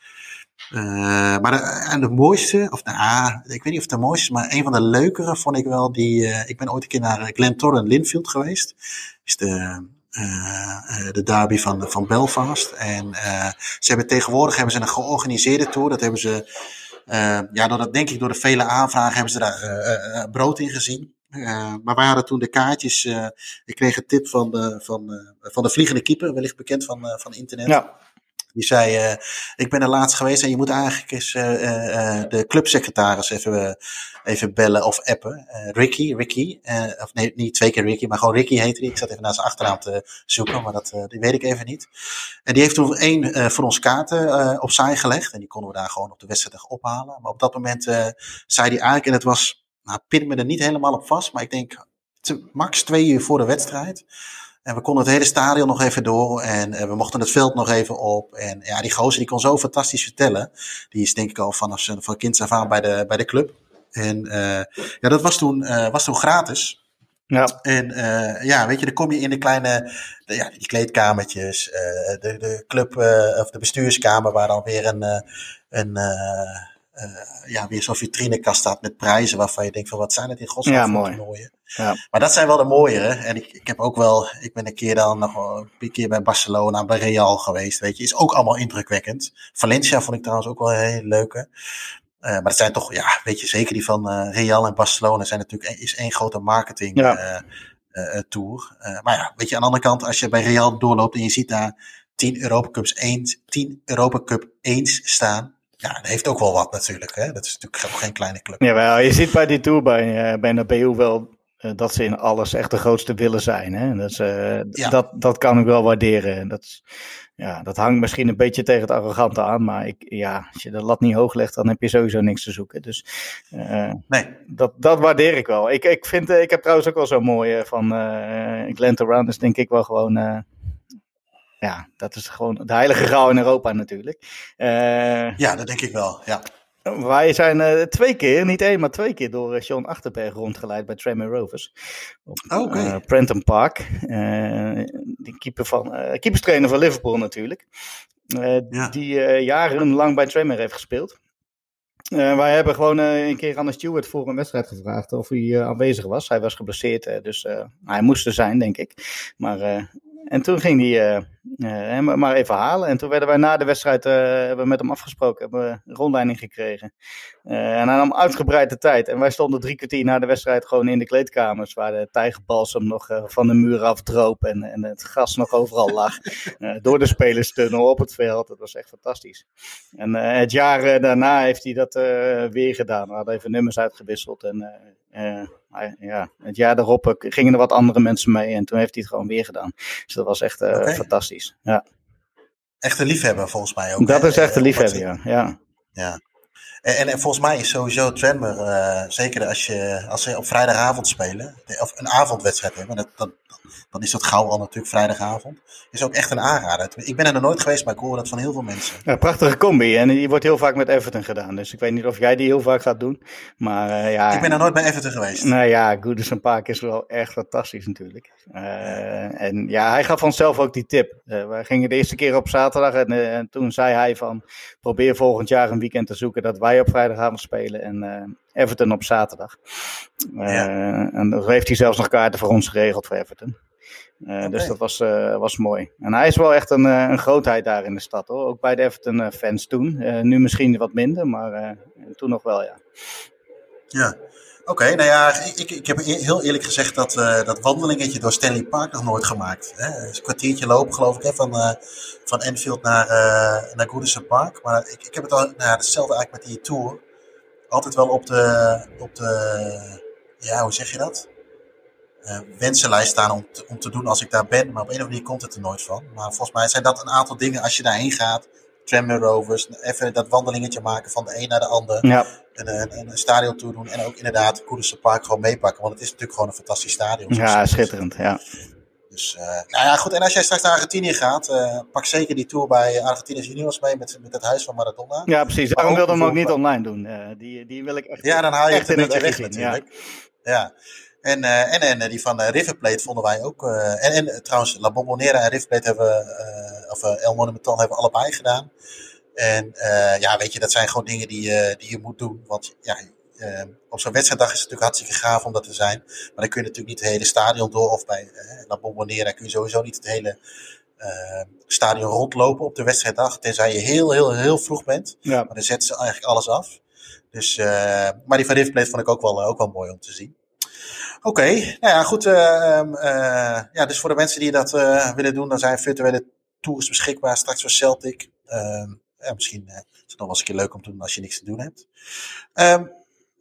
Maar de, en de mooiste, of nou, ik weet niet of de mooiste is, maar een van de leukere vond ik wel die, ik ben ooit een keer naar Glen Torren Linfield geweest. Is de, de derby van, van Belfast. En ze hebben tegenwoordig hebben ze een georganiseerde tour. Dat hebben ze, ja, door dat, denk ik door de vele aanvragen hebben ze daar brood in gezien. maar wij toen de kaartjes. ik kreeg een tip van de, van, van de vliegende keeper, wellicht bekend van, van internet. Ja. Die zei, uh, ik ben er laatst geweest en je moet eigenlijk eens uh, uh, de clubsecretaris even, even bellen of appen. Ricky, Ricky, of nee, niet twee keer Ricky, maar gewoon Ricky heette die. Ik zat even naar zijn achternaam te zoeken, maar dat die weet ik even niet. En die heeft toen één voor ons kaarten opzij gelegd en die konden we daar gewoon op de wedstrijd ophalen. Maar op dat moment zei hij eigenlijk, en het was, nou pin me er niet helemaal op vast, maar ik denk max twee uur voor de wedstrijd. En we konden het hele stadion nog even door. En uh, we mochten het veld nog even op. En ja, die gozer die kon zo fantastisch vertellen. Die is denk ik al vanaf zijn van kinds af aan bij de, bij de club. En uh, ja, dat was toen, uh, was toen gratis. Ja. En ja, weet je, dan kom je in de kleine, de, ja, die kleedkamertjes, de, de club of de bestuurskamer waar dan weer een, een uh, ja, weer zo'n vitrinekast staat met prijzen waarvan je denkt van wat zijn het in godsnaam ja, mooi. toernooien. Ja. Maar dat zijn wel de mooiere. En ik, ik heb ook wel, ik ben een keer dan nog een keer bij Barcelona, bij Real geweest, weet je. Is ook allemaal indrukwekkend. Valencia vond ik trouwens ook wel een hele leuke. Uh, maar het zijn toch, ja, weet je, zeker die van uh, Real en Barcelona zijn natuurlijk is één grote marketing ja. tour. maar ja, weet je, aan de andere kant, als je bij Real doorloopt en je ziet daar 10 Europa Cups 1, 10 Europa Cup 1 staan ja, dat heeft ook wel wat natuurlijk. Hè? Dat is natuurlijk geen kleine club. Ja, wel, je ziet bij die tour bij, uh, bij Nabeu wel uh, dat ze in alles echt de grootste willen zijn. Hè? Dat, is, uh, ja. dat, dat kan ik wel waarderen. Dat, ja, dat hangt misschien een beetje tegen het arrogante aan. Maar ik, ja, als je de lat niet hoog legt, dan heb je sowieso niks te zoeken. Dus nee. dat, dat waardeer ik wel. Ik, ik, vind, ik heb trouwens ook wel zo mooi van Glen Around is denk ik wel gewoon ja, dat is gewoon de heilige graal in Europa natuurlijk. Uh, ja, dat denk ik wel, ja. Wij zijn uh, twee keer, niet één, maar twee keer door uh, Sean Achterberg rondgeleid bij Tranmere Rovers. Op oh, okay. Prenton Park. die keeper van, keeperstrainer van Liverpool natuurlijk. Ja. Die jarenlang bij Tranmere heeft gespeeld. wij hebben gewoon een keer aan de steward voor een wedstrijd gevraagd of hij aanwezig was. Hij was geblesseerd, dus hij moest er zijn, denk ik. Maar en toen ging hij uh, maar even halen. En toen werden wij na de wedstrijd uh, hebben we met hem afgesproken, hebben we een rondleiding gekregen. Uh, en hij nam uitgebreid de tijd. En wij stonden drie kwartier na de wedstrijd gewoon in de kleedkamers, waar de tijgerbalsem nog van de muur afdroop en, en het gas nog overal lag. (laughs) door de spelerstunnel op het veld. Dat was echt fantastisch. En het jaar daarna heeft hij dat weer gedaan. We hadden even nummers uitgewisseld. En ja, het jaar daarop gingen er wat andere mensen mee en toen heeft hij het gewoon weer gedaan. Dus dat was echt uh, fantastisch. Ja. Echt een liefhebber volgens mij ook. Dat is echt een liefhebber, ja. ja. ja. En, en, volgens mij is sowieso Tranmer, uh, zeker als, je, als ze op vrijdagavond spelen, of een avondwedstrijd hebben, dat, dat, dan is dat gauw al natuurlijk vrijdagavond. Is ook echt een aanrader. Ik ben er nog nooit geweest, maar ik hoor dat van heel veel mensen. Ja, prachtige combi. En die wordt heel vaak met Everton gedaan. Dus ik weet niet of jij die heel vaak gaat doen. Maar uh, ja. Ik ben er nooit bij Everton geweest. Nou ja, Goodison Park is wel echt fantastisch natuurlijk. Uh, en ja, hij gaf onszelf ook die tip. Wij gingen de eerste keer op zaterdag en, en, toen zei hij van probeer volgend jaar een weekend te zoeken dat wij op vrijdagavond spelen en Everton op zaterdag. Ja. En dan heeft hij zelfs nog kaarten voor ons geregeld voor Everton. Uh, Dus dat was, uh, was mooi. En hij is wel echt een, uh, een grootheid daar in de stad hoor. Ook bij de Everton fans toen. nu misschien wat minder, maar toen nog wel ja. Ja, oké. nou ja, ik, ik heb e-, heel eerlijk gezegd dat, dat wandelingetje door Stanley Park nog nooit gemaakt. Hè? een kwartiertje lopen geloof ik hè, van, van Enfield naar, naar Goodison Park. Maar ik, ik heb het al, nou, hetzelfde eigenlijk met die tour. Altijd wel op de, op de, ja hoe zeg je dat? uh, wensenlijst staan om om te doen als ik daar ben. Maar op een of andere manier komt het er nooit van. Maar volgens mij zijn dat een aantal dingen als je daarheen gaat. Tramway Rovers, even dat wandelingetje maken van de een naar de ander. Ja. En, een, een stadion toe doen en ook inderdaad Koederse Park gewoon meepakken. Want het is natuurlijk gewoon een fantastisch stadion. Ja, schitterend, ja. Dus, uh, nou ja, goed. En als jij straks naar Argentinië gaat, uh, pak zeker die tour bij Argentinos Juniors mee met, met het huis van Maradona. Ja, precies. Daarom wilde hem ook niet online doen. Uh, die, die wil ik echt. Ja, dan haal je het een beetje weg natuurlijk. Ja. ja. En, uh, en, en die van uh, River Plate vonden wij ook. En, en trouwens, La Bombonera en River Plate hebben, of El Monumental hebben we allebei gedaan. En ja, weet je, dat zijn gewoon dingen die, die je moet doen. Want ja, uh, op zo'n wedstrijddag is het natuurlijk hartstikke gaaf om dat te zijn. Maar dan kun je natuurlijk niet het hele stadion door. Of bij uh, La Bombonera kun je sowieso niet het hele uh, stadion rondlopen op de wedstrijddag. Tenzij je heel, heel, heel vroeg bent. Ja. Maar dan zetten ze eigenlijk alles af. Dus, maar die van River Plate vond ik ook wel, ook wel mooi om te zien. Oké, nou ja, goed. ja, dus voor de mensen die dat willen doen, dan zijn virtuele tours beschikbaar. Straks voor Celtic. Ehm, ja, misschien uh, is het nog wel eens een keer leuk om te doen als je niks te doen hebt. Um,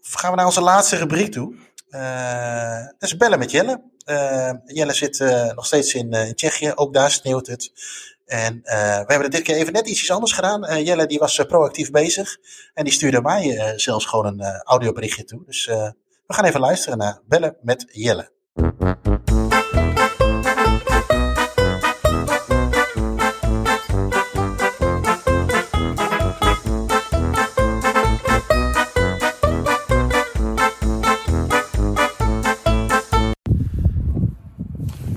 gaan we naar onze laatste rubriek toe. Uh, dat is bellen met Jelle. Uh, Jelle zit uh, nog steeds in, in, Tsjechië, ook daar sneeuwt het. En we hebben dit keer even net iets anders gedaan. Jelle die was proactief bezig en die stuurde mij zelfs gewoon een audioberichtje toe. Dus we gaan even luisteren naar bellen met Jelle.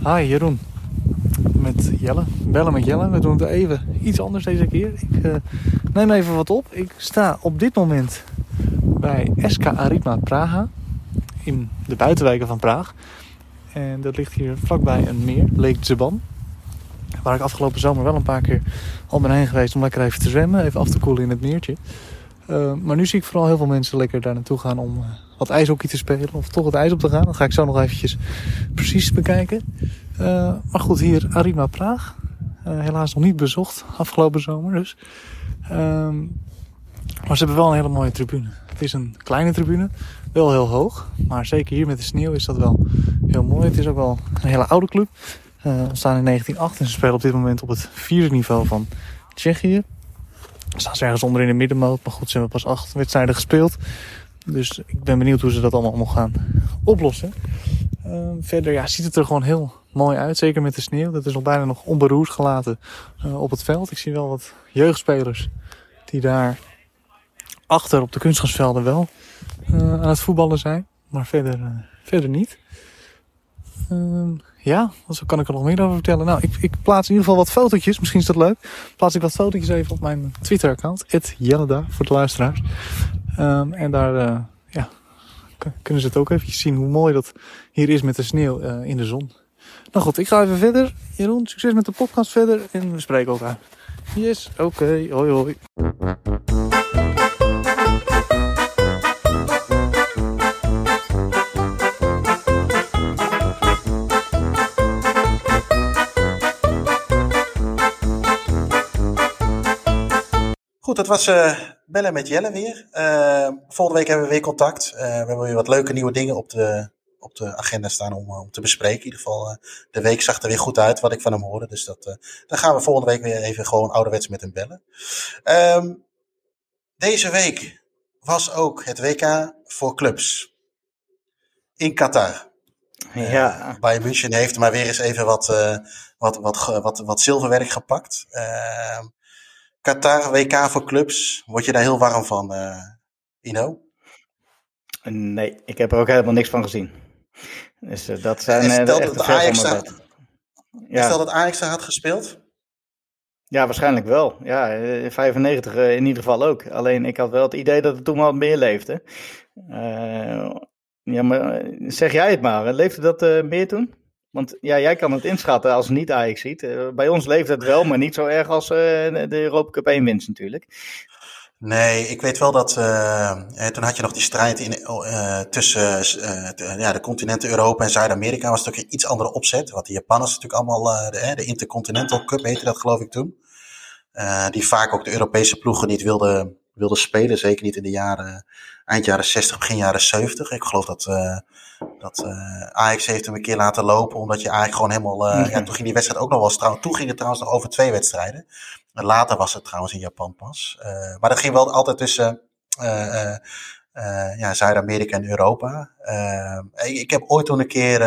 Hi Jeroen, met Jelle, bellen met Jelle. We doen het even iets anders deze keer. Ik uh, neem even wat op. Ik sta op dit moment bij SK Aritma Praha in de buitenwijken van Praag. En dat ligt hier vlakbij een meer, Lake Zeban. Waar ik afgelopen zomer wel een paar keer al ben heen geweest om lekker even te zwemmen, even af te koelen in het meertje. Uh, maar nu zie ik vooral heel veel mensen lekker daar naartoe gaan om uh, wat ijshockey te spelen. Of toch het ijs op te gaan. Dat ga ik zo nog eventjes precies bekijken. Uh, maar goed, hier Arima Praag. helaas nog niet bezocht afgelopen zomer dus. Ehm, maar ze hebben wel een hele mooie tribune. Het is een kleine tribune. Wel heel hoog. Maar zeker hier met de sneeuw is dat wel heel mooi. Het is ook wel een hele oude club. ontstaan in 1908 en ze spelen op dit moment op het vierde niveau van Tsjechië staan ze ergens onder in de middenmoot. Maar goed, ze hebben pas acht wedstrijden gespeeld. Dus ik ben benieuwd hoe ze dat allemaal nog gaan oplossen. Uh, verder ja, ziet het er gewoon heel mooi uit. Zeker met de sneeuw. Dat is nog bijna nog onberoerd gelaten uh, op het veld. Ik zie wel wat jeugdspelers die daar achter op de kunstgrasvelden wel uh, aan het voetballen zijn. Maar verder, verder niet. Ehm, ja, wat kan ik er nog meer over vertellen? Nou, ik, ik, plaats in ieder geval wat fotootjes. Misschien is dat leuk. Plaats ik wat fotootjes even op mijn Twitter-account. Jelleda, voor de luisteraars. Um, en daar uh, ja, kunnen ze het ook even zien hoe mooi dat hier is met de sneeuw in de zon. Nou goed, ik ga even verder. Jeroen, succes met de podcast verder. En we spreken elkaar. Yes, oké. Okay. Hoi hoi. Goed, dat was uh, bellen met Jelle weer. Uh, volgende week hebben we weer contact. Uh, we hebben weer wat leuke nieuwe dingen op de, op de agenda staan om, om te bespreken. In ieder geval, de week zag er weer goed uit wat ik van hem hoorde. Dus dat, dan gaan we volgende week weer even gewoon ouderwets met hem bellen. Um, deze week was ook het WK voor clubs. In Qatar. Ja. Bayern München heeft maar weer eens even wat, wat, wat, wat, wat zilverwerk gepakt. Uh, Qatar, WK voor clubs. Word je daar heel warm van, uh, Ino? Nee, ik heb er ook helemaal niks van gezien. Dus uh, dat zijn uh, de dat Ajax daar, ja. Stel dat Ajax daar had gespeeld? Ja, waarschijnlijk wel. Ja, 95 in ieder geval ook. Alleen ik had wel het idee dat het toen wel meer leefde. ja, maar zeg jij het maar. Leefde dat meer toen? Want ja, jij kan het inschatten als niet Ajax ziet. Uh, bij ons leeft het wel, maar niet zo erg als uh, de Europa Cup 1 winst natuurlijk. Nee, ik weet wel dat uh, toen had je nog die strijd in, tussen ja, de continenten Europa en Zuid-Amerika. was ook een iets andere opzet. Want de Japanners natuurlijk allemaal de, de, Intercontinental Cup heette dat geloof ik toen. die vaak ook de Europese ploegen niet wilden wilde spelen. Zeker niet in de jaren, eind jaren 60, begin jaren 70. Ik geloof dat, dat uh, Ajax heeft hem een keer laten lopen. Omdat je eigenlijk gewoon helemaal. Uh, ja, toen ging die wedstrijd ook nog wel trouwens. Toen ging het trouwens nog over twee wedstrijden. En later was het trouwens in Japan pas. maar dat ging wel altijd tussen. ja, Zuid-Amerika en Europa. Ik, ik, heb ooit toen een keer.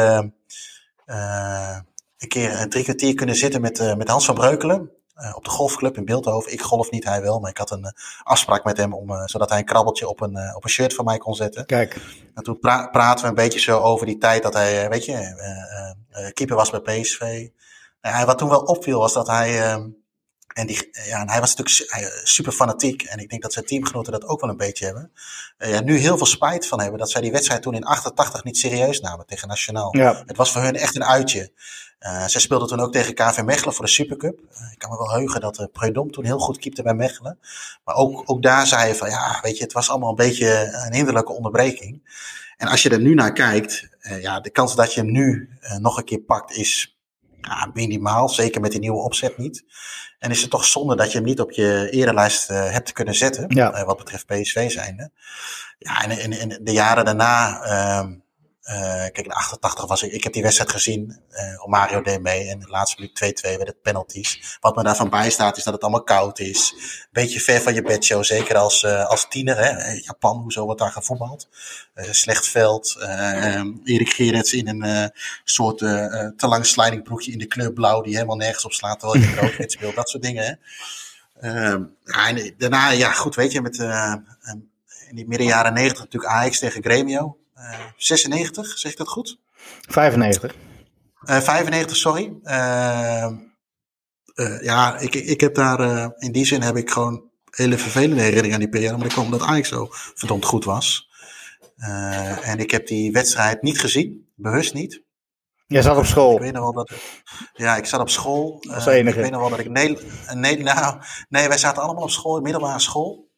een keer drie kwartier kunnen zitten met, met Hans van Breukelen. Uh, op de golfclub in Beeldhoven. Ik golf niet, hij wel. Maar ik had een uh, afspraak met hem om, uh, zodat hij een krabbeltje op een, op een shirt van mij kon zetten. Kijk. En toen pra praten we een beetje zo over die tijd dat hij, weet je, keeper was bij PSV. En wat toen wel opviel was dat hij, ehm, En, die, ja, en hij was natuurlijk super fanatiek. En ik denk dat zijn teamgenoten dat ook wel een beetje hebben. Uh, ja, nu heel veel spijt van hebben dat zij die wedstrijd toen in 88 niet serieus namen tegen Nationaal. Ja. Het was voor hun echt een uitje. Uh, zij speelden toen ook tegen KV Mechelen voor de Supercup. Uh, ik kan me wel heugen dat uh, Preudom toen heel goed keepte bij Mechelen. Maar ook, ook daar zei je van, ja, weet je, het was allemaal een beetje een hinderlijke onderbreking. En als je er nu naar kijkt, ja, de kans dat je hem nu nog een keer pakt is ja, minimaal. Zeker met die nieuwe opzet niet. En is het toch zonde dat je hem niet op je erelijst hebt kunnen zetten. Ja. wat betreft PSV zijnde. Ja, en in, in de jaren daarna... ehm, uh, kijk, in 88 was ik, ik heb die wedstrijd gezien. Uh, Mario deed mee en de laatste minuut 2-2 werd het penalties. Wat me daarvan bijstaat is dat het allemaal koud is. Beetje ver van je bedshow, zeker als, uh, als tiener. Hè? Japan, hoezo wordt daar gevoetbald? slecht veld. Erik Gerets in een soort te lang slidingbroekje in de kleur blauw die helemaal nergens op slaat terwijl je (laughs) rood speelt. Dat soort dingen. Hè? ja, en daarna, ja goed, weet je, met in die midden jaren 90 natuurlijk Ajax tegen Gremio. Uh, 96, zeg ik dat goed? 95. Uh, 95, sorry. Uh, ja, ik, ik heb daar, eh, in die zin heb ik gewoon hele vervelende herinneringen aan die periode. Maar ik kwam omdat Ajax zo verdomd goed was. Uh, en ik heb die wedstrijd niet gezien, bewust niet. Jij zat op school. Ik weet nog wel dat. Ja, ik zat op school. Als enige. ik weet nog wel dat ik. Nee, nee, nou, nee, wij zaten allemaal op school, middelbare school.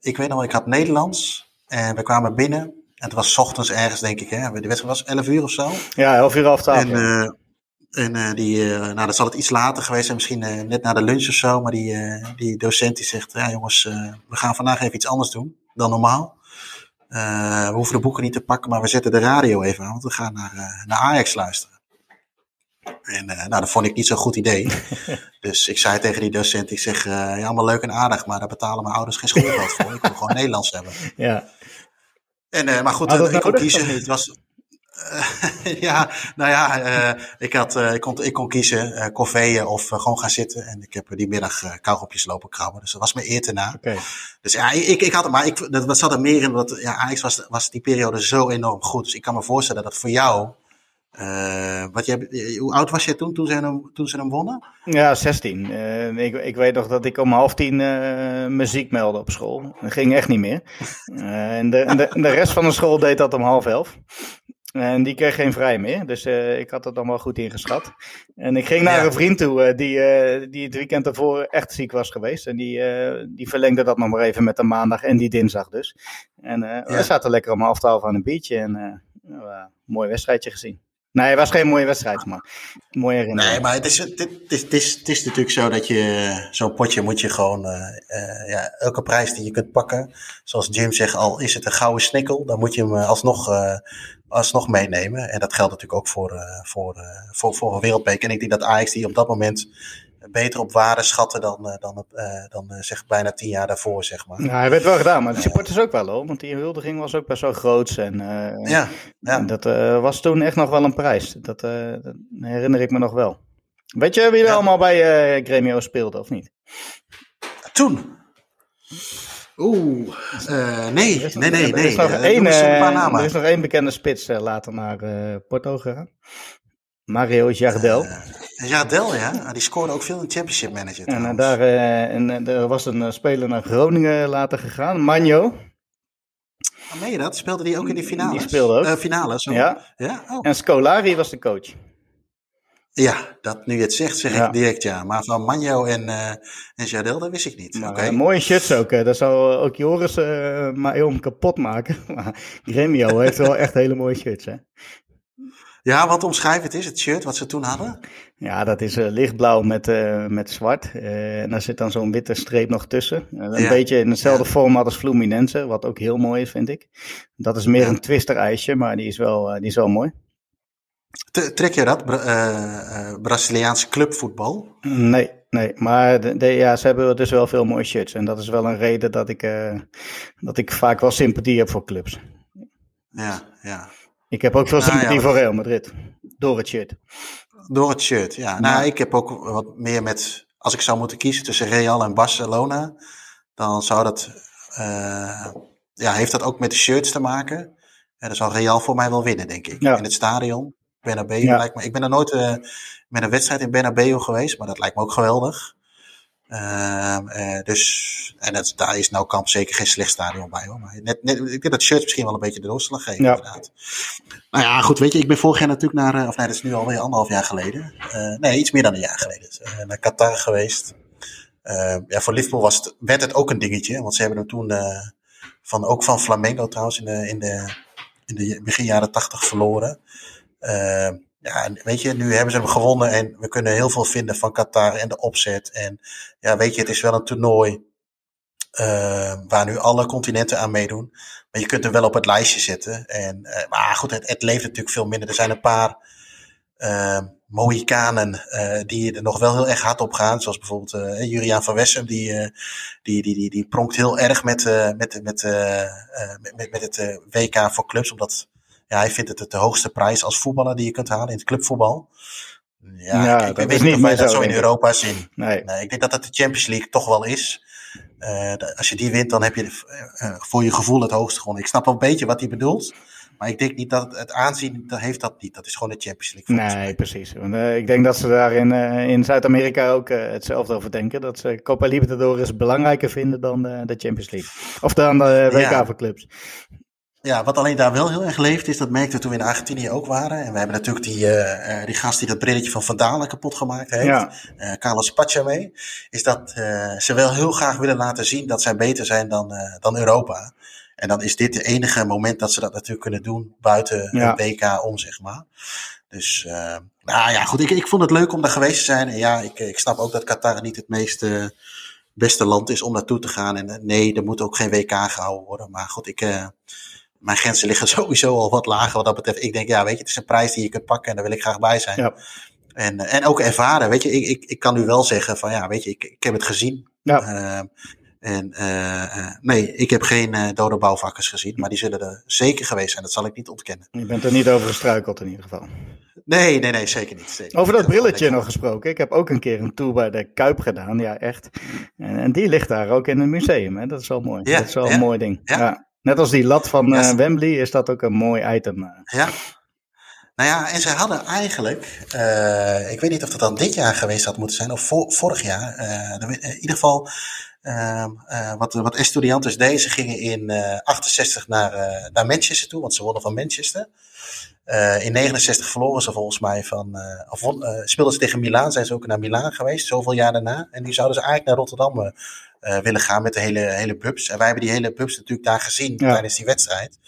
ik weet nog wel, ik had Nederlands. En we kwamen binnen. En het was ochtends ergens, denk ik. Hè? De wedstrijd was 11 uur of zo. Ja, 11 uur half twaalf. En, uh, en uh, die, uh, nou, dat zal het iets later geweest zijn, misschien net na de lunch of zo. Maar die, die docent die zegt: Ja, jongens, we gaan vandaag even iets anders doen dan normaal. we hoeven de boeken niet te pakken, maar we zetten de radio even aan, want we gaan naar, naar Ajax luisteren. En nou, dat vond ik niet zo'n goed idee. (laughs) dus ik zei tegen die docent, ik zeg, ja, allemaal leuk en aardig, maar daar betalen mijn ouders geen schoolgeld voor. Ik wil gewoon (laughs) Nederlands hebben. Ja. En, uh, maar goed, uh, ik kon kiezen. Het was, uh, (laughs) ja, nou ja, ik, had, ik, kon, ik kon kiezen uh, koffieën of gewoon gaan zitten. En ik heb die middag uh, kauwgopjes lopen krabben. Dus dat was mijn eer te na. Okay. Dus ja, ik, ik had het, maar ik, dat, dat zat er meer in. Dat, ja, Ajax was, was die periode zo enorm goed. Dus ik kan me voorstellen dat voor jou uh, wat jij, hoe oud was jij toen, toen ze hem, toen ze hem wonnen? Ja, 16. Uh, ik, ik weet nog dat ik om half tien uh, muziek meldde op school. Dat ging echt niet meer. en, de, en, de, de rest van de school deed dat om half elf. En die kreeg geen vrij meer, dus ik had het dan wel goed ingeschat. En ik ging naar ja. een vriend toe die, die het weekend ervoor echt ziek was geweest. En die, die verlengde dat nog maar even met de maandag en die dinsdag dus. En ja. we zaten lekker om half twaalf aan een biertje en mooi wedstrijdje gezien. Nee, het was geen mooie wedstrijd, maar mooie herinnering. Nee, maar het is, het, het, is, het is natuurlijk zo dat je zo'n potje moet je gewoon, uh, uh, ja, elke prijs die je kunt pakken, zoals Jim zegt, al is het een gouden snikkel, dan moet je hem alsnog, uh, alsnog meenemen. En dat geldt natuurlijk ook voor, voor, voor, voor een wereldbeker. En ik denk dat Ajax die op dat moment beter op waarde schatten dan, dan, uh, dan uh, zeg bijna tien jaar daarvoor, zeg maar. Ja, hij werd wel gedaan, maar de supporters ook wel hoor, want die huldiging was ook best wel groots. En, uh, ja, ja. En dat was toen echt nog wel een prijs, dat, dat herinner ik me nog wel. Weet je wie er ja. allemaal bij Gremio speelde, of niet? Toen? Oeh, nee, er nee, nee, nee. Er is nog, één, er is nog één bekende spits later naar Porto gegaan. Mario Jardel. Uh, Jardel, ja. Die scoorde ook veel in Championship Manager. En, uh, daar, uh, en er was een speler naar Groningen later gegaan, Manjo. Oh, meen je dat? Speelde die ook in die finales? Die speelde ook. finales, zo. Ja. ja? Oh. En Scolari was de coach. Ja, dat nu je het zegt, zeg ja. ik direct ja. Maar van Manjo en, en Jardel, dat wist ik niet. Maar, okay. mooie shirts ook. Dat zou ook Joris maar heel kapot maken. (laughs) Maar Gremio heeft wel echt hele mooie shirts, hè. Ja, wat omschrijf het is, het shirt wat ze toen hadden? Ja, dat is uh, lichtblauw met, uh, met zwart. Uh, en daar zit dan zo'n witte streep nog tussen. een ja. beetje in hetzelfde ja. format als Fluminense, wat ook heel mooi is, vind ik. Dat is meer ja. een twister-ijsje, maar die is wel, die is wel mooi. Trek je dat, Bra Braziliaanse clubvoetbal? Nee, nee. Maar de, de, ja, ze hebben dus wel veel mooie shirts. En dat is wel een reden dat ik, dat ik vaak wel sympathie heb voor clubs. Ja, ja. Ik heb ook veel sympathie nou, ja, voor Real Madrid. Door het shirt. Door het shirt, ja. ja. Nou, ik heb ook wat meer met... Als ik zou moeten kiezen tussen Real en Barcelona... dan zou dat... Uh, ja, heeft dat ook met de shirts te maken. En dan zou Real voor mij wel winnen, denk ik. Ja. In het stadion. Bernabeu lijkt me. Ik ben er nooit eh, met een wedstrijd in Bernabeu geweest, maar dat lijkt me ook geweldig. Ehm, eh, dus, en dat, daar is nou Kamp zeker geen slecht stadion bij hoor. Maar net, net, ik denk dat het shirt misschien wel een beetje de doorslag geeft, Ja. inderdaad. Nou ja, goed, weet je, ik ben vorig jaar natuurlijk naar, eh, of nee, dat is nu alweer anderhalf jaar geleden. Eh, nee, iets meer dan een jaar geleden. Naar Qatar geweest. Eh, ja, voor Liverpool was het, werd het ook een dingetje, want ze hebben hem toen van, ook van Flamengo trouwens in de, in de, in de begin jaren tachtig verloren. Ja, weet je, nu hebben ze hem gewonnen en we kunnen heel veel vinden van Qatar en de opzet. En ja, weet je, het is wel een toernooi eh, waar nu alle continenten aan meedoen. Maar je kunt hem wel op het lijstje zetten. En, eh, maar goed, het, het leeft natuurlijk veel minder. Er zijn een paar eh Mohikanen die er nog wel heel erg hard op gaan. Zoals bijvoorbeeld Juriaan van Wessem. Die, die, die, die, die pronkt heel erg met, met, met, met, met, het WK voor clubs. Omdat ja, hij vindt het de hoogste prijs als voetballer die je kunt halen in het clubvoetbal. Ja, Ja, ik, ik dat weet niet of wij dat zo, in. Europa zien. Nee. Nee, ik denk dat het de Champions League toch wel is. Eh, als je die wint, dan heb je eh, eh, voor je gevoel het hoogste gewonnen. Ik snap wel een beetje wat hij bedoelt. Maar ik denk niet dat het, het aanzien, dat heeft dat niet. Dat is gewoon de Champions League. Nee, precies. Want, ik denk dat ze daar in, in Zuid-Amerika ook hetzelfde over denken. Dat ze Copa Libertadores belangrijker vinden dan de Champions League. Of dan de WK Ja. voor clubs. Ja, wat alleen daar wel heel erg leeft, is dat merkte we toen we in Argentinië ook waren. En we hebben natuurlijk die, eh, eh, die gast die dat brilletje van Van Dalen kapot gemaakt heeft. Ja. eh, Carlos Pacha mee. Is dat ze wel heel graag willen laten zien dat zij beter zijn dan, dan Europa. En dan is dit de enige moment dat ze dat natuurlijk kunnen doen buiten Ja. het WK om, zeg maar. Dus, nou ja, goed. Ik, ik vond het leuk om daar geweest te zijn. En ja, ik, ik snap ook dat Qatar niet het meest eh, beste land is om naartoe te gaan. En nee, er moet ook geen WK gehouden worden. Maar goed, ik, mijn grenzen liggen (laughs) sowieso al wat lager wat dat betreft. Ik denk, ja, weet je, het is een prijs die je kunt pakken en daar wil ik graag bij zijn. Ja. En, en ook ervaren, weet je, ik, ik, ik kan nu wel zeggen van, ja, weet je, ik, ik heb het gezien. Ja. Ehm, en eh, eh, nee, ik heb geen eh, dode bouwvakkers gezien, maar die zullen er zeker geweest zijn. Dat zal ik niet ontkennen. Je bent er niet over gestruikeld in ieder geval. Nee, nee, nee, zeker niet. Zeker Over niet. dat brilletje nog gesproken. Ik heb ook een keer een tour bij de Kuip gedaan. Ja, echt. En, en die ligt daar ook in een museum. Hè? Dat is wel mooi. Ja, dat is wel ja, een mooi ding. ja. Ja. Net als die lat van Ja, eh, Wembley is dat ook een mooi item. eh. Ja. Nou ja, en ze hadden eigenlijk, eh, ik weet niet of dat dan dit jaar geweest had moeten zijn, of vor- vorig jaar. in ieder geval, ehm, eh, wat, wat Estudiantes deden, ze gingen in eh 68 naar, naar Manchester toe, want ze wonnen van Manchester. In 69 verloren ze volgens mij van, of speelden ze tegen Milaan, zijn ze ook naar Milaan geweest, zoveel jaar daarna. En nu zouden ze eigenlijk naar Rotterdam willen gaan met de hele, hele bubs. En wij hebben die hele bubs natuurlijk daar gezien Ja. tijdens die wedstrijd.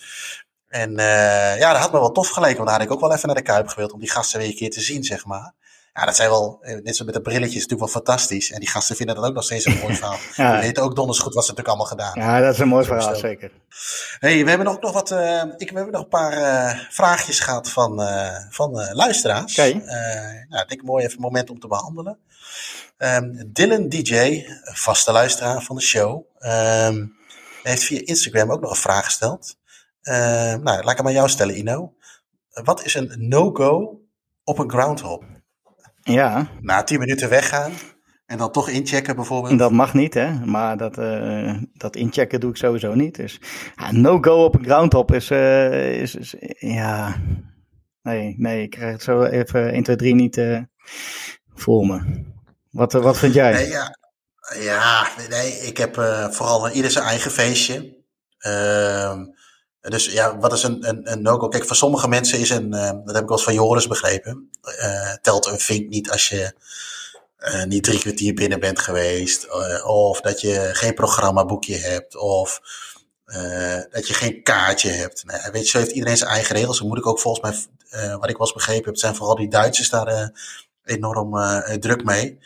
En eh, ja, dat had me wel tof geleken, want daar had ik ook wel even naar de Kuip gewild om die gasten weer een keer te zien, zeg maar. Ja, dat zijn wel, eh, net zo met de brilletjes, natuurlijk wel fantastisch. En die gasten vinden dat ook nog steeds een mooi verhaal. (laughs) Ja. Die weten ook donders goed wat ze natuurlijk allemaal gedaan Ja, dat is een mooi verhaal, zeker. Hey, we hebben ook nog wat, eh, ik, we hebben nog een paar eh, vraagjes gehad van, eh, van eh, luisteraars. Oké. Eh, nou, ik denk mooi even een moment om te behandelen. Ehm, Dylan DJ, vaste luisteraar van de show, ehm, heeft via Instagram ook nog een vraag gesteld. Ehm, nou, laat ik hem aan jou stellen, Ino. Wat is een no-go op een groundhop? Ja, Na 10 minuten weggaan en dan toch inchecken bijvoorbeeld. dat mag niet, hè. Maar dat, eh, dat inchecken doe ik sowieso niet. Dus ja, no-go op een groundhop is, eh, is, is- Ja... Nee, nee, ik krijg het zo even 1, 2, 3 niet eh, voor me. Wat, eh, wat vind jij? Nee, ja, ja, nee, ik heb eh, vooral ieder zijn eigen feestje. Ehm, dus ja, wat is een, een, een no-go? Kijk, voor sommige mensen is een, eh, dat heb ik wel eens van Joris begrepen, telt een vink niet als je niet drie kwartier binnen bent geweest, of dat je geen programmaboekje hebt, of dat je geen kaartje hebt. Nou, ja, weet je, zo heeft iedereen zijn eigen regels. Dan moet ik ook volgens mij, wat ik wel eens begrepen heb, zijn vooral die Duitsers daar enorm eh, druk mee.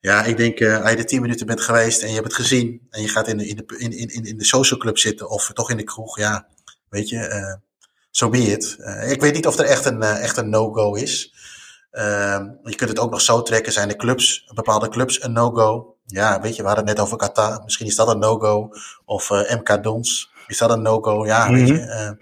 Ja, ik denk, eh als je er tien minuten bent geweest en je hebt het gezien en je gaat in de, in de, in, in, in de social club zitten of toch in de kroeg, ja, weet je, eh so be it. Eh, ik weet niet of er echt een, eh, echt een no-go is. Ehm, je kunt het ook nog zo trekken, zijn de clubs, bepaalde clubs een no-go? Ja, weet je, we hadden het net over Qatar, misschien is dat een no-go. Of eh, MK Dons, is dat een no-go? Ja, weet Mhm. je.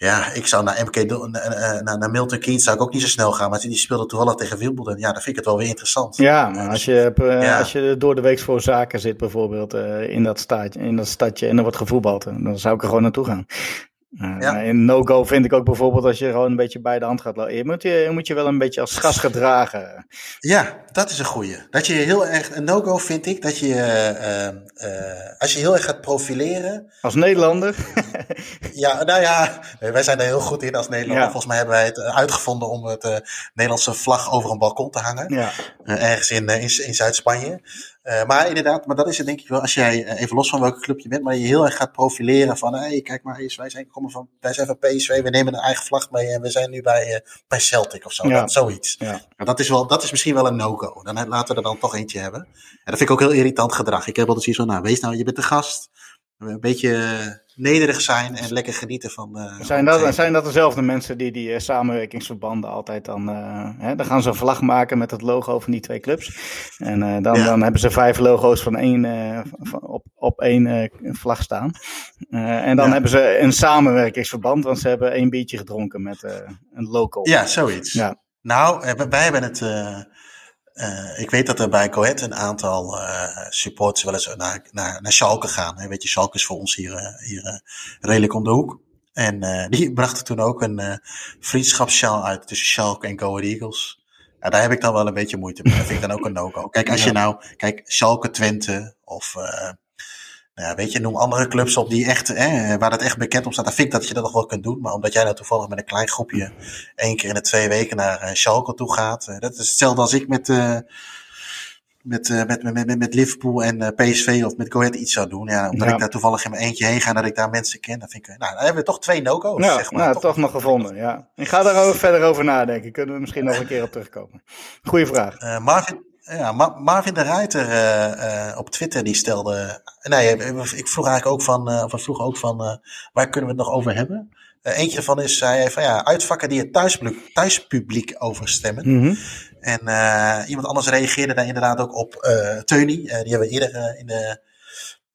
Eh, ja, ik zou naar MK Don, eh, eh, naar, naar Milton Keynes zou ik ook niet zo snel gaan, maar die speelde toevallig tegen Wimbledon. Ja, dan vind ik het wel weer interessant. Ja, maar als je, eh, Ja. als je door de week voor zaken zit, bijvoorbeeld eh, in, dat stadje, in dat stadje en er wordt gevoetbald, dan zou ik er gewoon naartoe gaan. Uh, Ja. In no-go vind ik ook bijvoorbeeld als je gewoon een beetje bij de hand gaat lopen. Je moet je, je moet je wel een beetje als gast gedragen. Ja, dat is een goeie. Dat je heel erg, een no-go vind ik, dat je, eh, eh, eh, als je heel erg gaat profileren. Als Nederlander. Ja, nou ja, wij zijn er heel goed in als Nederlander. Ja. Volgens mij hebben wij het eh, uitgevonden om het eh, Nederlandse vlag over een balkon te hangen. ja. Eh, ergens in, eh, in, in Zuid-Spanje. Eh, maar inderdaad, maar dat is het denk ik wel. Als jij, eh, even los van welke club je bent, maar je heel erg gaat profileren van, hé, kijk maar eens, wij zijn, komen van, wij zijn van PSV, we nemen een eigen vlag mee en we zijn nu bij, eh, bij Celtic of zo. Ja. Dat, zoiets. Ja. Maar dat is, wel, dat is misschien wel een no-go. Dan laten we er dan toch eentje hebben. En dat vind ik ook heel irritant gedrag. Ik heb altijd zoiets van, nou, wees nou, je bent de gast. Een beetje nederig zijn en lekker genieten van. eh, Zijn dat, zijn dat dezelfde mensen die die eh, samenwerkingsverbanden altijd dan... eh, hè, dan gaan ze een vlag maken met het logo van die twee clubs. En dan, Ja. dan hebben ze vijf logo's van één, van- op, op één vlag staan. En dan Ja. hebben ze een samenwerkingsverband, want ze hebben één biertje gedronken met een local. Ja, zoiets. Ja. Nou, wij- wij hebben het. Eh, ik weet dat er bij Coët een aantal eh, supporters wel eens naar, naar, naar Schalke gaan. Hè. Weet je, Schalke is voor ons hier, eh, hier redelijk om de hoek. En die (laughs) brachten toen ook een vriendschapssjaal uit tussen Schalke en Go Ahead Eagles. Ja, daar heb ik dan wel een beetje moeite mee. Dat vind ik dan ook een no-go. Kijk, als je nou, kijk, Schalke Twente of, nou ja, weet je, noem andere clubs op die echt, eh, waar dat echt bekend op staat. Dan vind ik dat je dat nog wel kunt doen. Maar omdat jij nou toevallig met een klein groepje één keer in de twee weken naar eh, Schalke toe gaat. eh, dat is hetzelfde als ik met, eh, met, met, met, met, met Liverpool en PSV of met Go Ahead iets zou doen. Ja, omdat Ja. ik daar toevallig in mijn eentje heen ga, dat ik daar mensen ken. Dan vind ik, nou, dan hebben we toch twee no-go's, Ja, zeg maar. nou, toch nog gevonden, ja. Ik ga daar verder over nadenken. Kunnen we misschien nog een keer op terugkomen. Goeie vraag. Marvin, ja, Ma- Marvin de Ruiter eh, eh, op Twitter die stelde. Nee, eh, ik vroeg eigenlijk ook van. of we vroegen ook van. eh, waar kunnen we het nog over hebben? Eentje ervan is hij van ja, uitvakken die het thuispubliek, thuispubliek overstemmen. Mhm. En eh, iemand anders reageerde daar inderdaad ook op eh Teuny. die hebben we eerder in, de,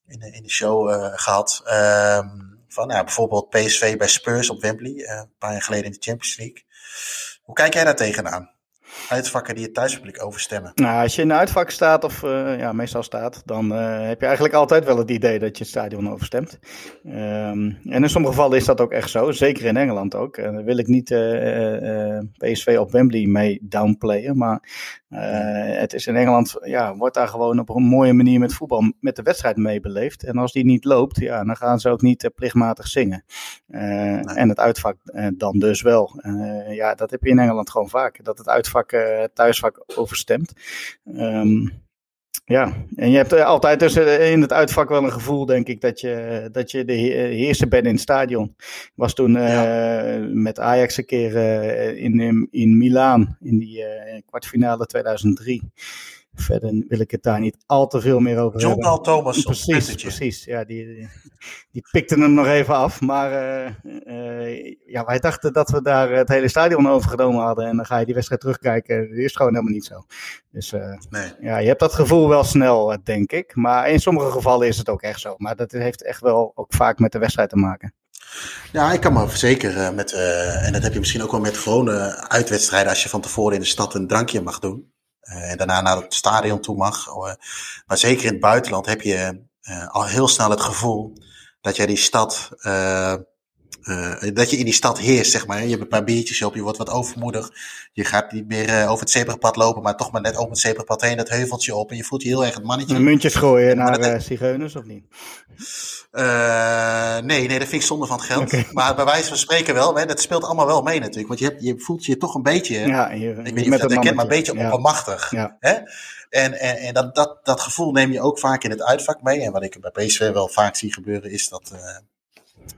in, de, in de show eh, gehad. Ehm, van ja, bijvoorbeeld PSV bij Spurs op Wembley. eh, een paar jaar geleden in de Champions League. Hoe kijk jij daar tegenaan? Uitvakken die het thuispubliek overstemmen. Nou, als je in een uitvak staat, of eh, ja, meestal staat, dan eh, heb je eigenlijk altijd wel het idee dat je het stadion overstemt. Ehm, en in sommige gevallen is dat ook echt zo, zeker in Engeland ook. En daar wil ik niet eh, eh, PSV op Wembley mee downplayen, maar eh, het is in Engeland, ja, wordt daar gewoon op een mooie manier met voetbal, met de wedstrijd meebeleefd. En als die niet loopt, ja, dan gaan ze ook niet eh, plichtmatig zingen. Eh, En het uitvak eh, dan dus wel. Eh, ja, dat heb je in Engeland gewoon vaak, dat het uitvak eh, thuisvak overstemt. Ehm, ja, en je hebt eh, altijd dus eh, in het uitvak wel een gevoel, denk ik, dat je, dat je de he- eh, heerser bent in het stadion. Ik was toen eh, met Ajax een keer eh, in, in, in Milaan in die eh, kwartfinale 2003. Verder wil ik het daar niet al te veel meer over John hebben. Paul Thomas Precies, precies. Ja, die, die, pikten hem nog even af. Maar eh, eh, ja, wij dachten dat we daar het hele stadion overgenomen hadden. En dan ga je die wedstrijd terugkijken. Dat is gewoon helemaal niet zo. Dus eh, Nee. ja, je hebt dat gevoel wel snel, denk ik. Maar in sommige gevallen is het ook echt zo. Maar dat heeft echt wel ook vaak met de wedstrijd te maken. Ja, ik kan me zeker eh, met, en dat heb je misschien ook wel met gewone uitwedstrijden, als je van tevoren in de stad een drankje mag doen. Eh, en daarna naar het stadion toe mag. Oh, eh, maar zeker in het buitenland heb je eh, al heel snel het gevoel dat jij die stad, eh, dat je in die stad heerst, zeg maar. Je hebt een paar biertjes op, je wordt wat overmoedig. Je gaat niet meer eh, over het zebrapad lopen, maar toch maar net over het zebrapad heen, dat heuveltje op. En je voelt je heel erg het mannetje. Muntjes gooien naar dat- eh zigeuners of niet? Nee, nee, dat vind ik zonde van het geld. Maar bij wijze van spreken wel. Hè, dat speelt allemaal wel mee natuurlijk. Want je, hebt, je voelt je toch een beetje, Ja, ik weet niet of je dat herkent, maar een beetje ja. oppermachtig. Ja. Hè? En, en, en dat, dat, dat gevoel neem je ook vaak in het uitvak mee. En wat ik bij PSV wel vaak zie gebeuren is dat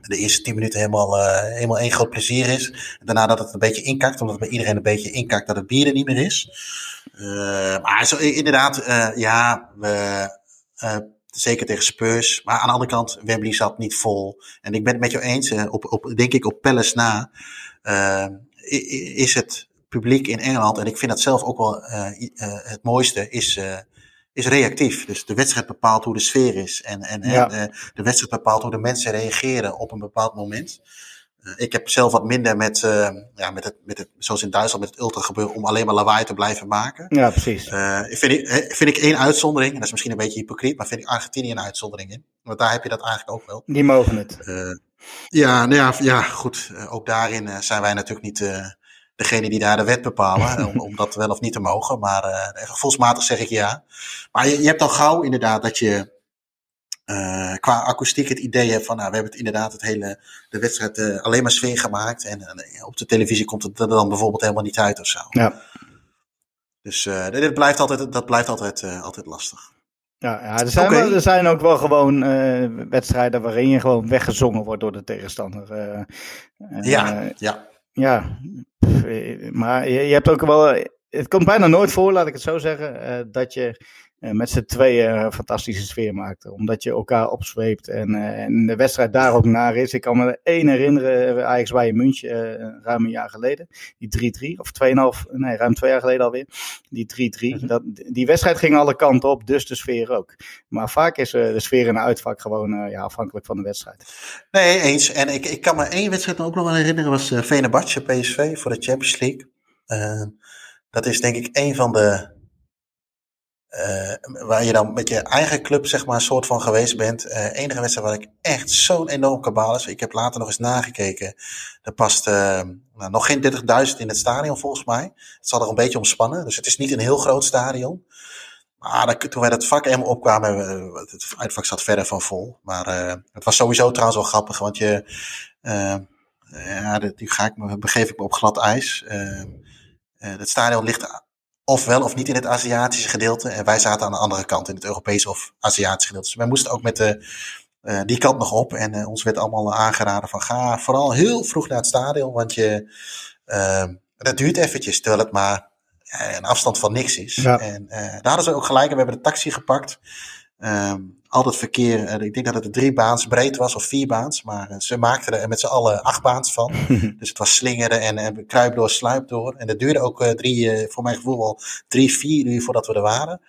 de eerste tien minuten helemaal, eh, helemaal één groot plezier is. Daarna dat het een beetje inkakt, omdat bij iedereen een beetje inkakt dat het bier er niet meer is. Eh, maar inderdaad, eh, ja, we, zeker tegen Spurs. Maar aan de andere kant, Wembley zat niet vol. En ik ben het met jou eens, op, op, denk ik op Palace na, is het publiek in Engeland, en ik vind dat zelf ook wel het mooiste, is, is reactief. Dus de wedstrijd bepaalt hoe de sfeer is. En, en, en, Ja. eh, de wedstrijd bepaalt hoe de mensen reageren op een bepaald moment. Eh, ik heb zelf wat minder met, eh, ja, met, het, met het, zoals in Duitsland met het ultra gebeuren, om alleen maar lawaai te blijven maken. Ja, precies. Eh, vind, ik, vind ik één uitzondering, en dat is misschien een beetje hypocriet, maar vind ik Argentinië een uitzondering in. Want daar heb je dat eigenlijk ook wel. Die mogen het. Ja, nou ja, ja goed. Uh, ook daarin uh, zijn wij natuurlijk niet uh, degene die daar de wet bepalen. (laughs) om, om, dat wel of niet te mogen. Maar gevoelsmatig zeg ik ja. Maar je, je hebt al gauw inderdaad dat je qua akoestiek het idee hebt van, nou, we hebben het inderdaad het hele, de wedstrijd alleen maar sfeer gemaakt. En op de televisie komt het er dan bijvoorbeeld helemaal niet uit of zo. Ja. Dus dit blijft altijd, dat blijft altijd, altijd lastig. Ja, ja er, zijn wel, er zijn ook wel gewoon uh, wedstrijden waarin je gewoon weggezongen wordt door de tegenstander. Uh, ja, ja. Ja, maar je, hebt ook wel. Het komt bijna nooit voor, laat ik het zo zeggen, dat je met z'n tweeën een fantastische sfeer maakte. Omdat je elkaar opzweept en, en, de wedstrijd daar ook naar is. Ik kan me één herinneren, Ajax bij München, ruim een jaar geleden. Die 3-3, of 2,5, nee, ruim twee jaar geleden alweer. Die 3-3. Mm -hmm. Die wedstrijd ging alle kanten op, dus de sfeer ook. Maar vaak is de sfeer in een uitvak gewoon ja, afhankelijk van de wedstrijd. Nee, eens. En ik, ik kan me één wedstrijd ook nog wel herinneren, was uh, Venebatje PSV voor de Champions League. dat is denk ik een van de uh, waar je dan met je eigen club zeg maar een soort van geweest bent. Uh, enige wedstrijd waar ik echt zo'n enorm kabaal is. Ik heb later nog eens nagekeken. Er past uh, nou, nog geen 30.000 in het stadion volgens mij. Het zal er een beetje omspannen. Dus het is niet een heel groot stadion. Maar toen wij dat vak helemaal opkwamen, het uitvak zat verder van vol. Maar het was sowieso trouwens wel grappig, want je, ja, nu ga ik me, begeef ik me op glad ijs. het stadion ligt of wel of niet in het Aziatische gedeelte. En wij zaten aan de andere kant, in het Europese of Aziatische gedeelte. Dus wij moesten ook met de, uh, die kant nog op. En uh, ons werd allemaal aangeraden van ga vooral heel vroeg naar het stadion. Want je, uh, dat duurt eventjes, terwijl het maar een afstand van niks is. Ja. En daar hadden ze ook gelijk. En we hebben de taxi gepakt. Um, al dat verkeer, ik denk dat het een drie baans breed was of vier baans, maar ze maakten er met z'n allen acht baans van. (laughs) dus het was slingeren en, en kruip door, sluip door. En dat duurde ook uh, drie, voor mijn gevoel wel drie, vier uur voordat we er waren.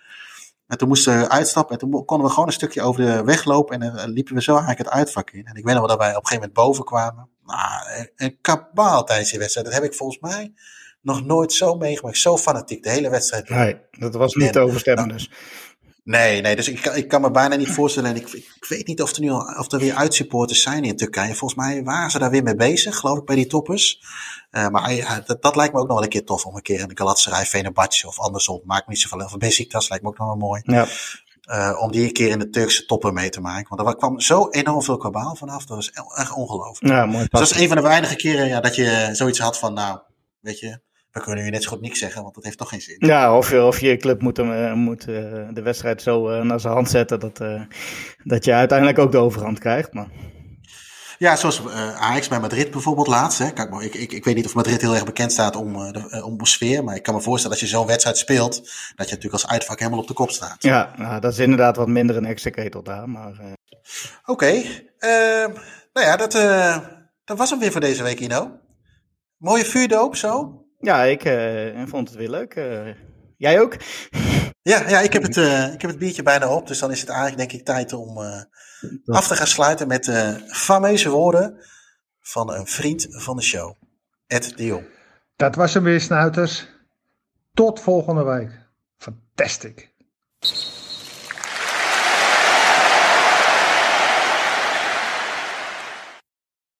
En toen moesten we uitstappen en toen konden we gewoon een stukje over de weg lopen en dan liepen we zo eigenlijk het uitvak in. En ik weet nog wel dat wij op een gegeven moment boven kwamen. Nou, een kabaal tijdens die wedstrijd. Dat heb ik volgens mij nog nooit zo meegemaakt. Zo fanatiek, de hele wedstrijd. Nee, dat was niet te overstemmen nou, dus. Nee, nee, dus ik, ik kan me bijna niet voorstellen. En ik, ik weet niet of er nu al, of er weer uitsupporters zijn in Turkije. Volgens mij waren ze daar weer mee bezig, geloof ik, bij die toppers. Uh, maar dat, dat lijkt me ook nog wel een keer tof om een keer een Galatasaray Fenerbahce of andersom. Maakt niet zoveel. Of Besiktas lijkt me ook nog wel mooi. Ja. Uh, om die een keer in de Turkse toppen mee te maken. Want er kwam zo enorm veel kabaal vanaf. Dat was echt ongelooflijk. Ja, mooi. Dus dat is een van de weinige keren ja, dat je zoiets had van, nou, weet je, we kunnen nu net zo goed niks zeggen, want dat heeft toch geen zin. Ja, of je, of je club moet, hem, uh, moet uh, de wedstrijd zo uh, naar zijn hand zetten dat, dat je uiteindelijk ook de overhand krijgt. Maar... Ja, zoals Ajax bij Madrid bijvoorbeeld laatst. Hè. Kijk, ik, ik, ik weet niet of Madrid heel erg bekend staat om, de, om sfeer, maar ik kan me voorstellen als je zo'n wedstrijd speelt, dat je natuurlijk als uitvak helemaal op de kop staat. Ja, nou, dat is inderdaad wat minder een extra ketel daar. Maar, Oké, okay. nou ja, dat, dat was hem weer voor deze week, Ino. Mooie vuurdoop zo. Ja, ik uh, vond het weer leuk. Uh, jij ook? (laughs) Ja, ja ik, heb het, uh, ik heb het biertje bijna op. Dus dan is het eigenlijk denk ik tijd om af te gaan sluiten met de fameuze woorden van een vriend van de show. Ed de Jong. Dat was hem weer, snuiters. Tot volgende week. Fantastisch.